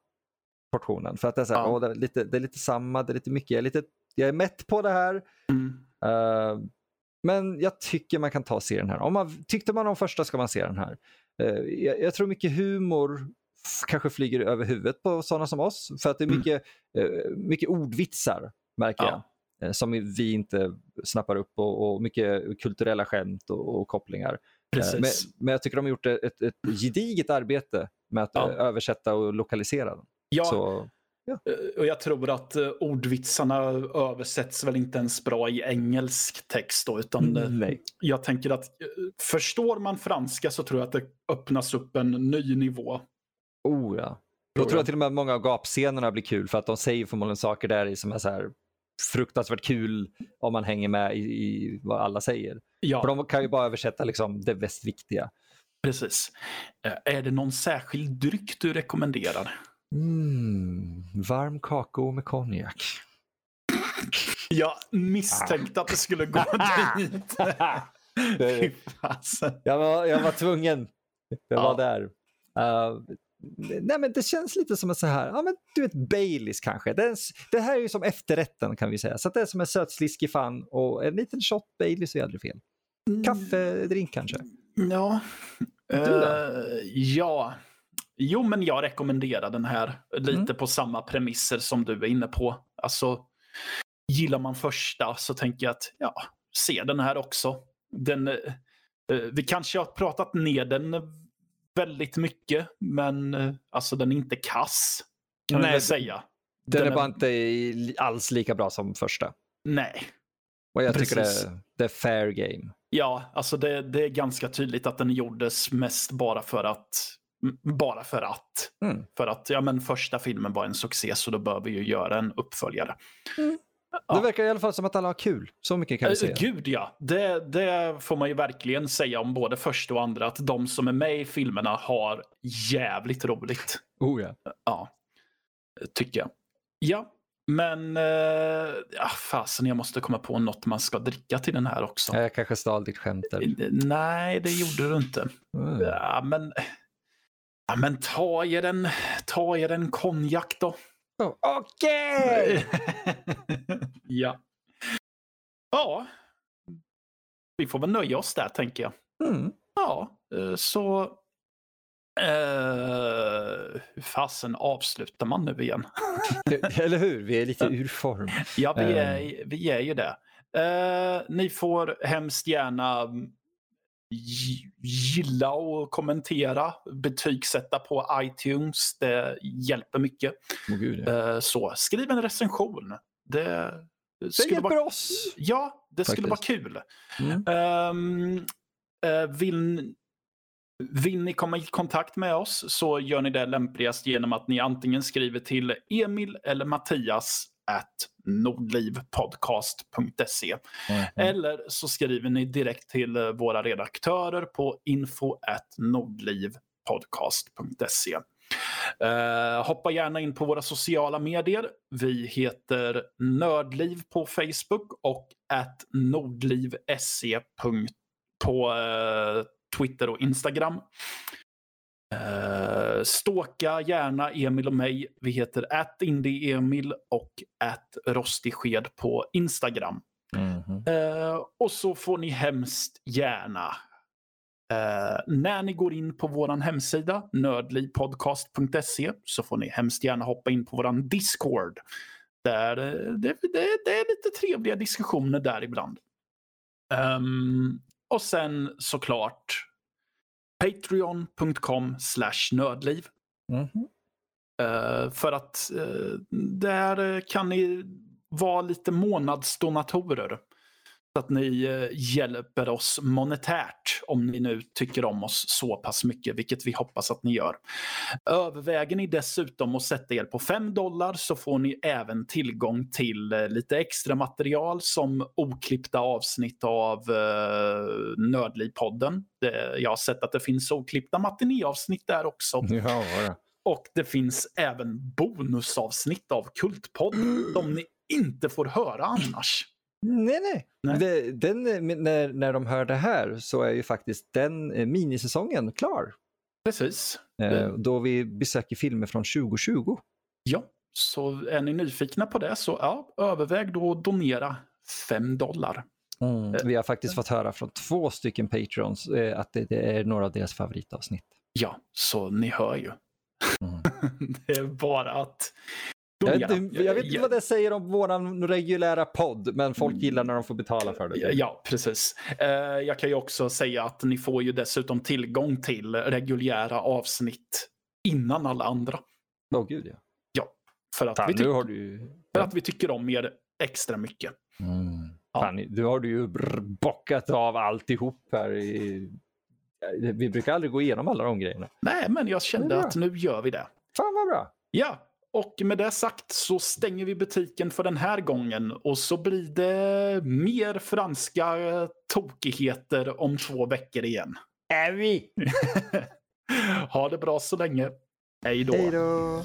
portionen. För att det är, så här, ja. åh, det är, lite, det är lite samma, det är lite mycket, jag är, lite, jag är mätt på det här. Mm. Uh, men jag tycker man kan ta och se den här. Om man, tyckte man om första ska man se den här. Uh, jag, jag, tror mycket humor kanske flyger över huvudet på sådana som oss. För att det är mm. mycket, mm. mycket ordvitsar, märker ja. jag. Eh, som vi inte snappar upp och, och mycket kulturella skämt och, och kopplingar. Eh, men, men, jag tycker de har gjort ett, ett gediget arbete med att ja. översätta och lokalisera den. Ja. Så, ja. Och jag tror att ordvitsarna översätts väl inte ens bra i engelsk text. Då, utan mm, Nej. Jag tänker att förstår man franska så tror jag att det öppnas upp en ny nivå Oh ja. Då tror jag till och med att många av gapscenerna blir kul för att de säger förmodligen saker där som är så här fruktansvärt kul om man hänger med i, i vad alla säger. Ja. För de kan ju bara översätta liksom det mest viktiga. Precis. Eh, är det någon särskild dryck du rekommenderar? Mm, varm kakao med konjak. Jag misstänkte att det skulle gå dit. jag, var, jag var tvungen. Jag var där. Uh, nej men det känns lite som en så här, ja men du vet Baileys kanske. Det, är, det här är ju som efterrätten kan vi säga. Så det är som en sötsliskig fan och en liten shot Baileys är aldrig fel. Mm. Kaffedrink kanske? Ja. Uh, ja. Jo, men jag rekommenderar den här lite mm. på samma premisser som du är inne på. Alltså, gillar man första så tänker jag att ja, se den här också. Den, uh, vi kanske har pratat ner den väldigt mycket, men eh, alltså den är inte kass. Kan Nej, jag säga. Den, den är bara inte alls lika bra som första. Nej. Och jag Precis. tycker det, det, är fair game. Ja, alltså det, det, är ganska tydligt att den gjordes mest bara för att bara för att. Mm. För att ja, men första filmen var en succé så då bör vi ju göra en uppföljare. Mm. Ja. Det verkar i alla fall som att alla har kul. Så mycket kan vi säga. Gud ja. Det, det får man ju verkligen säga om både första och andra. Att de som är med i filmerna har jävligt roligt. Oh ja. Ja. Tycker jag. Ja. Men uh, ja, fasen, jag måste komma på något man ska dricka till den här också. Jag kanske stal ditt skämt där. Nej, det gjorde du inte. Mm. Ja, men, ja, men ta er en, ta er en konjak då. Okej! Okay. ja. Ja. Vi får väl nöja oss där tänker jag. Mm. Ja, eh, så uh, hur fasen avslutar man nu igen? Eller hur? Vi är lite ur form. Ja, vi är, ehm. vi är ju det. Uh, ni får hemskt gärna gilla och kommentera, betygsätta på iTunes. Det hjälper mycket. Oh, Gud, ja. Så skriv en recension. Det, det hjälper vara... oss. Ja, det Faktiskt. skulle vara kul. Mm. Um, vill, vill ni komma i kontakt med oss så gör ni det lämpligast genom att ni antingen skriver till Emil eller Mattias at nordlivpodcast.se. Mm. Eller så skriver ni direkt till eh, våra redaktörer på info at nordlivpodcast.se. Uh, hoppa gärna in på våra sociala medier. Vi heter Nördliv på Facebook och at nordliv.se på uh, Twitter och Instagram. Uh, ståka gärna Emil och mig. Vi heter att Emil och att Rostisked på Instagram. Mm -hmm. Eh, och så får ni hemskt gärna eh, när ni går in på vår hemsida nördlivpodcast.se så får ni hemskt gärna hoppa in på vår Discord. Där, det, det, det är lite trevliga diskussioner där ibland. Um, och sen såklart patreon.com slash nördliv. Mhm. Eh, för att eh, där kan ni vara lite månadsdonatorer. Att ni eh, hjälper oss monetärt om ni nu tycker om oss så pass mycket, vilket vi hoppas att ni gör. Överväger ni dessutom att sätta er på 5 dollar så får ni även tillgång till eh, lite extra material som oklippta avsnitt av uh, Nördlivpodden. Jag har sett att det finns oklippta matinéavsnitt där också. Ja, ja. Och det finns även bonusavsnitt av Kultpodden som ni inte får höra annars. Nej, nej. Nej. Det, den, eh, när, när de hör det här så är ju faktiskt den eh, minisäsongen klar. Precis. Eh, då vi besöker filmer från 2020. Ja, så är ni nyfikna på det så ja, överväg då att donera 5 dollar. Vi har faktiskt fått höra från två stycken patrons eh, att det, det är några av deras favoritavsnitt. Ja, så ni hör ju. Mm. det är bara att Jag vet, inte- jag vet inte Ja, vad det säger om vår reguljära podd, men folk Mm. gillar när de får betala för det. Ja, precis. Eh, jag kan ju också säga att ni får ju dessutom tillgång till reguljära avsnitt innan alla andra. Åh gud ja. För att, Fan, vi, tyck- du för att vi tycker om er extra mycket. Mm. Ja. Fan, nu har du ju bockat av alltihop här. I... Vi brukar aldrig gå igenom alla de grejerna. Nej, men jag kände att nu gör vi det. Fan vad bra. Ja, och med det sagt så stänger vi butiken för den här gången och så blir det mer franska tokigheter om två veckor igen. Är vi? ha det bra så länge. Hej då. Hej då.